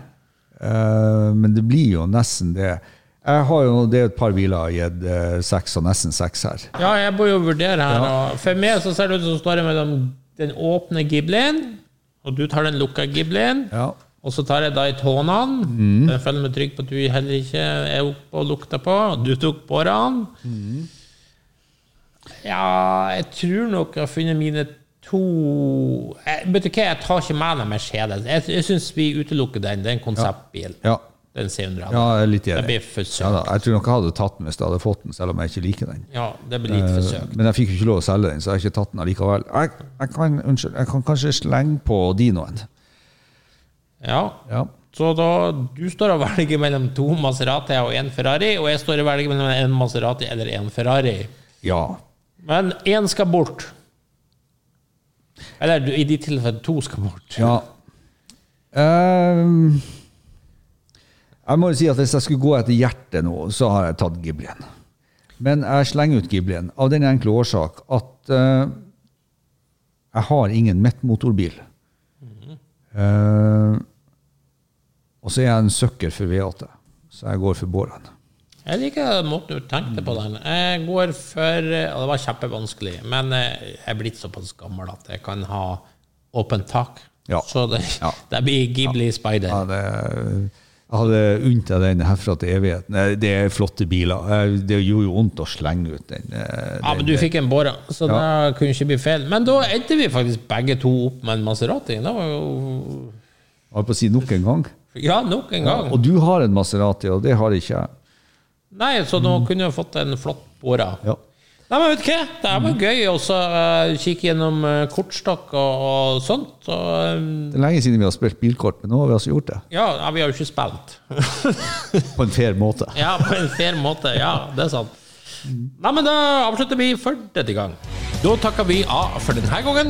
uh, men det blir jo nesten det. Jeg har jo, Det er et par biler gitt eh, seks og nesten seks her. Ja, jeg må jo vurdere her. Og for meg så ser det ut som det står mellom den åpne giblen, og du tar den lukka giblen. Ja. Og så tar jeg da i tånene. Jeg føler meg trygg på at du heller ikke er oppe og lukter på. Du tok bårene. Ja, jeg tror nok jeg har funnet mine to jeg, Vet du hva, jeg tar ikke med meg Mercedes. Jeg, jeg syns vi utelukker den. Det er en konseptbil. Ja, Den C100. ja jeg er litt enig. Ja, da, jeg tror nok jeg hadde tatt den hvis jeg hadde fått den, selv om jeg ikke liker den. Ja, det blir litt forsøkt. Men jeg fikk jo ikke lov å selge den, så jeg har ikke tatt den allikevel. Jeg, jeg, kan, unnskyld, jeg kan kanskje slenge på Dinoen. Ja. Ja. Så da, du står og velger mellom to Maserati og en Ferrari, og jeg står og velger mellom en Maserati eller en Ferrari. ja. Men én skal bort. Eller i de tilfellene to skal bort. Ja. Um, jeg må jo si at hvis jeg skulle gå etter hjertet nå, så har jeg tatt Giblien. Men jeg slenger ut Giblien av den enkle årsak at uh, jeg har ingen Met-motorbil. Eh, og så er jeg en søkker for V8, så jeg går for Båren. Jeg liker måten du tenkte på den. Jeg går for Og det var kjempevanskelig, men jeg er blitt såpass gammel at jeg kan ha åpent tak. Ja. Så det, Ja. det blir Ghibli Spider. Ja, det, jeg hadde unnt deg den herfra til evigheten. Eh, Det er flotte biler. Eh, Det gjorde jo vondt å slenge ut den. den Ja, men du fikk en Bora, så det kunne ikke bli feil. Men da endte vi faktisk begge to opp med en Maserati. Det var jo Jeg holdt på å si nok en gang. Ja, nok en gang. Og du har en Maserati, og det har ikke jeg. Nei, så nå kunne jeg fått en flott Bora. Ja. Nei, men vet du hva? Det er bare gøy å så, eh, kikke gjennom uh, kortstokk og, og sånt. Og, um, Det er lenge siden vi har spilt bilkort, men nå har vi altså gjort det. ja, ja, vi har jo ikke spilt. På en fair måte. Ja, på en fair måte. Ja, det er sant. Nei, men Da avslutter vi for denne gang. Da takker vi av for denne gangen.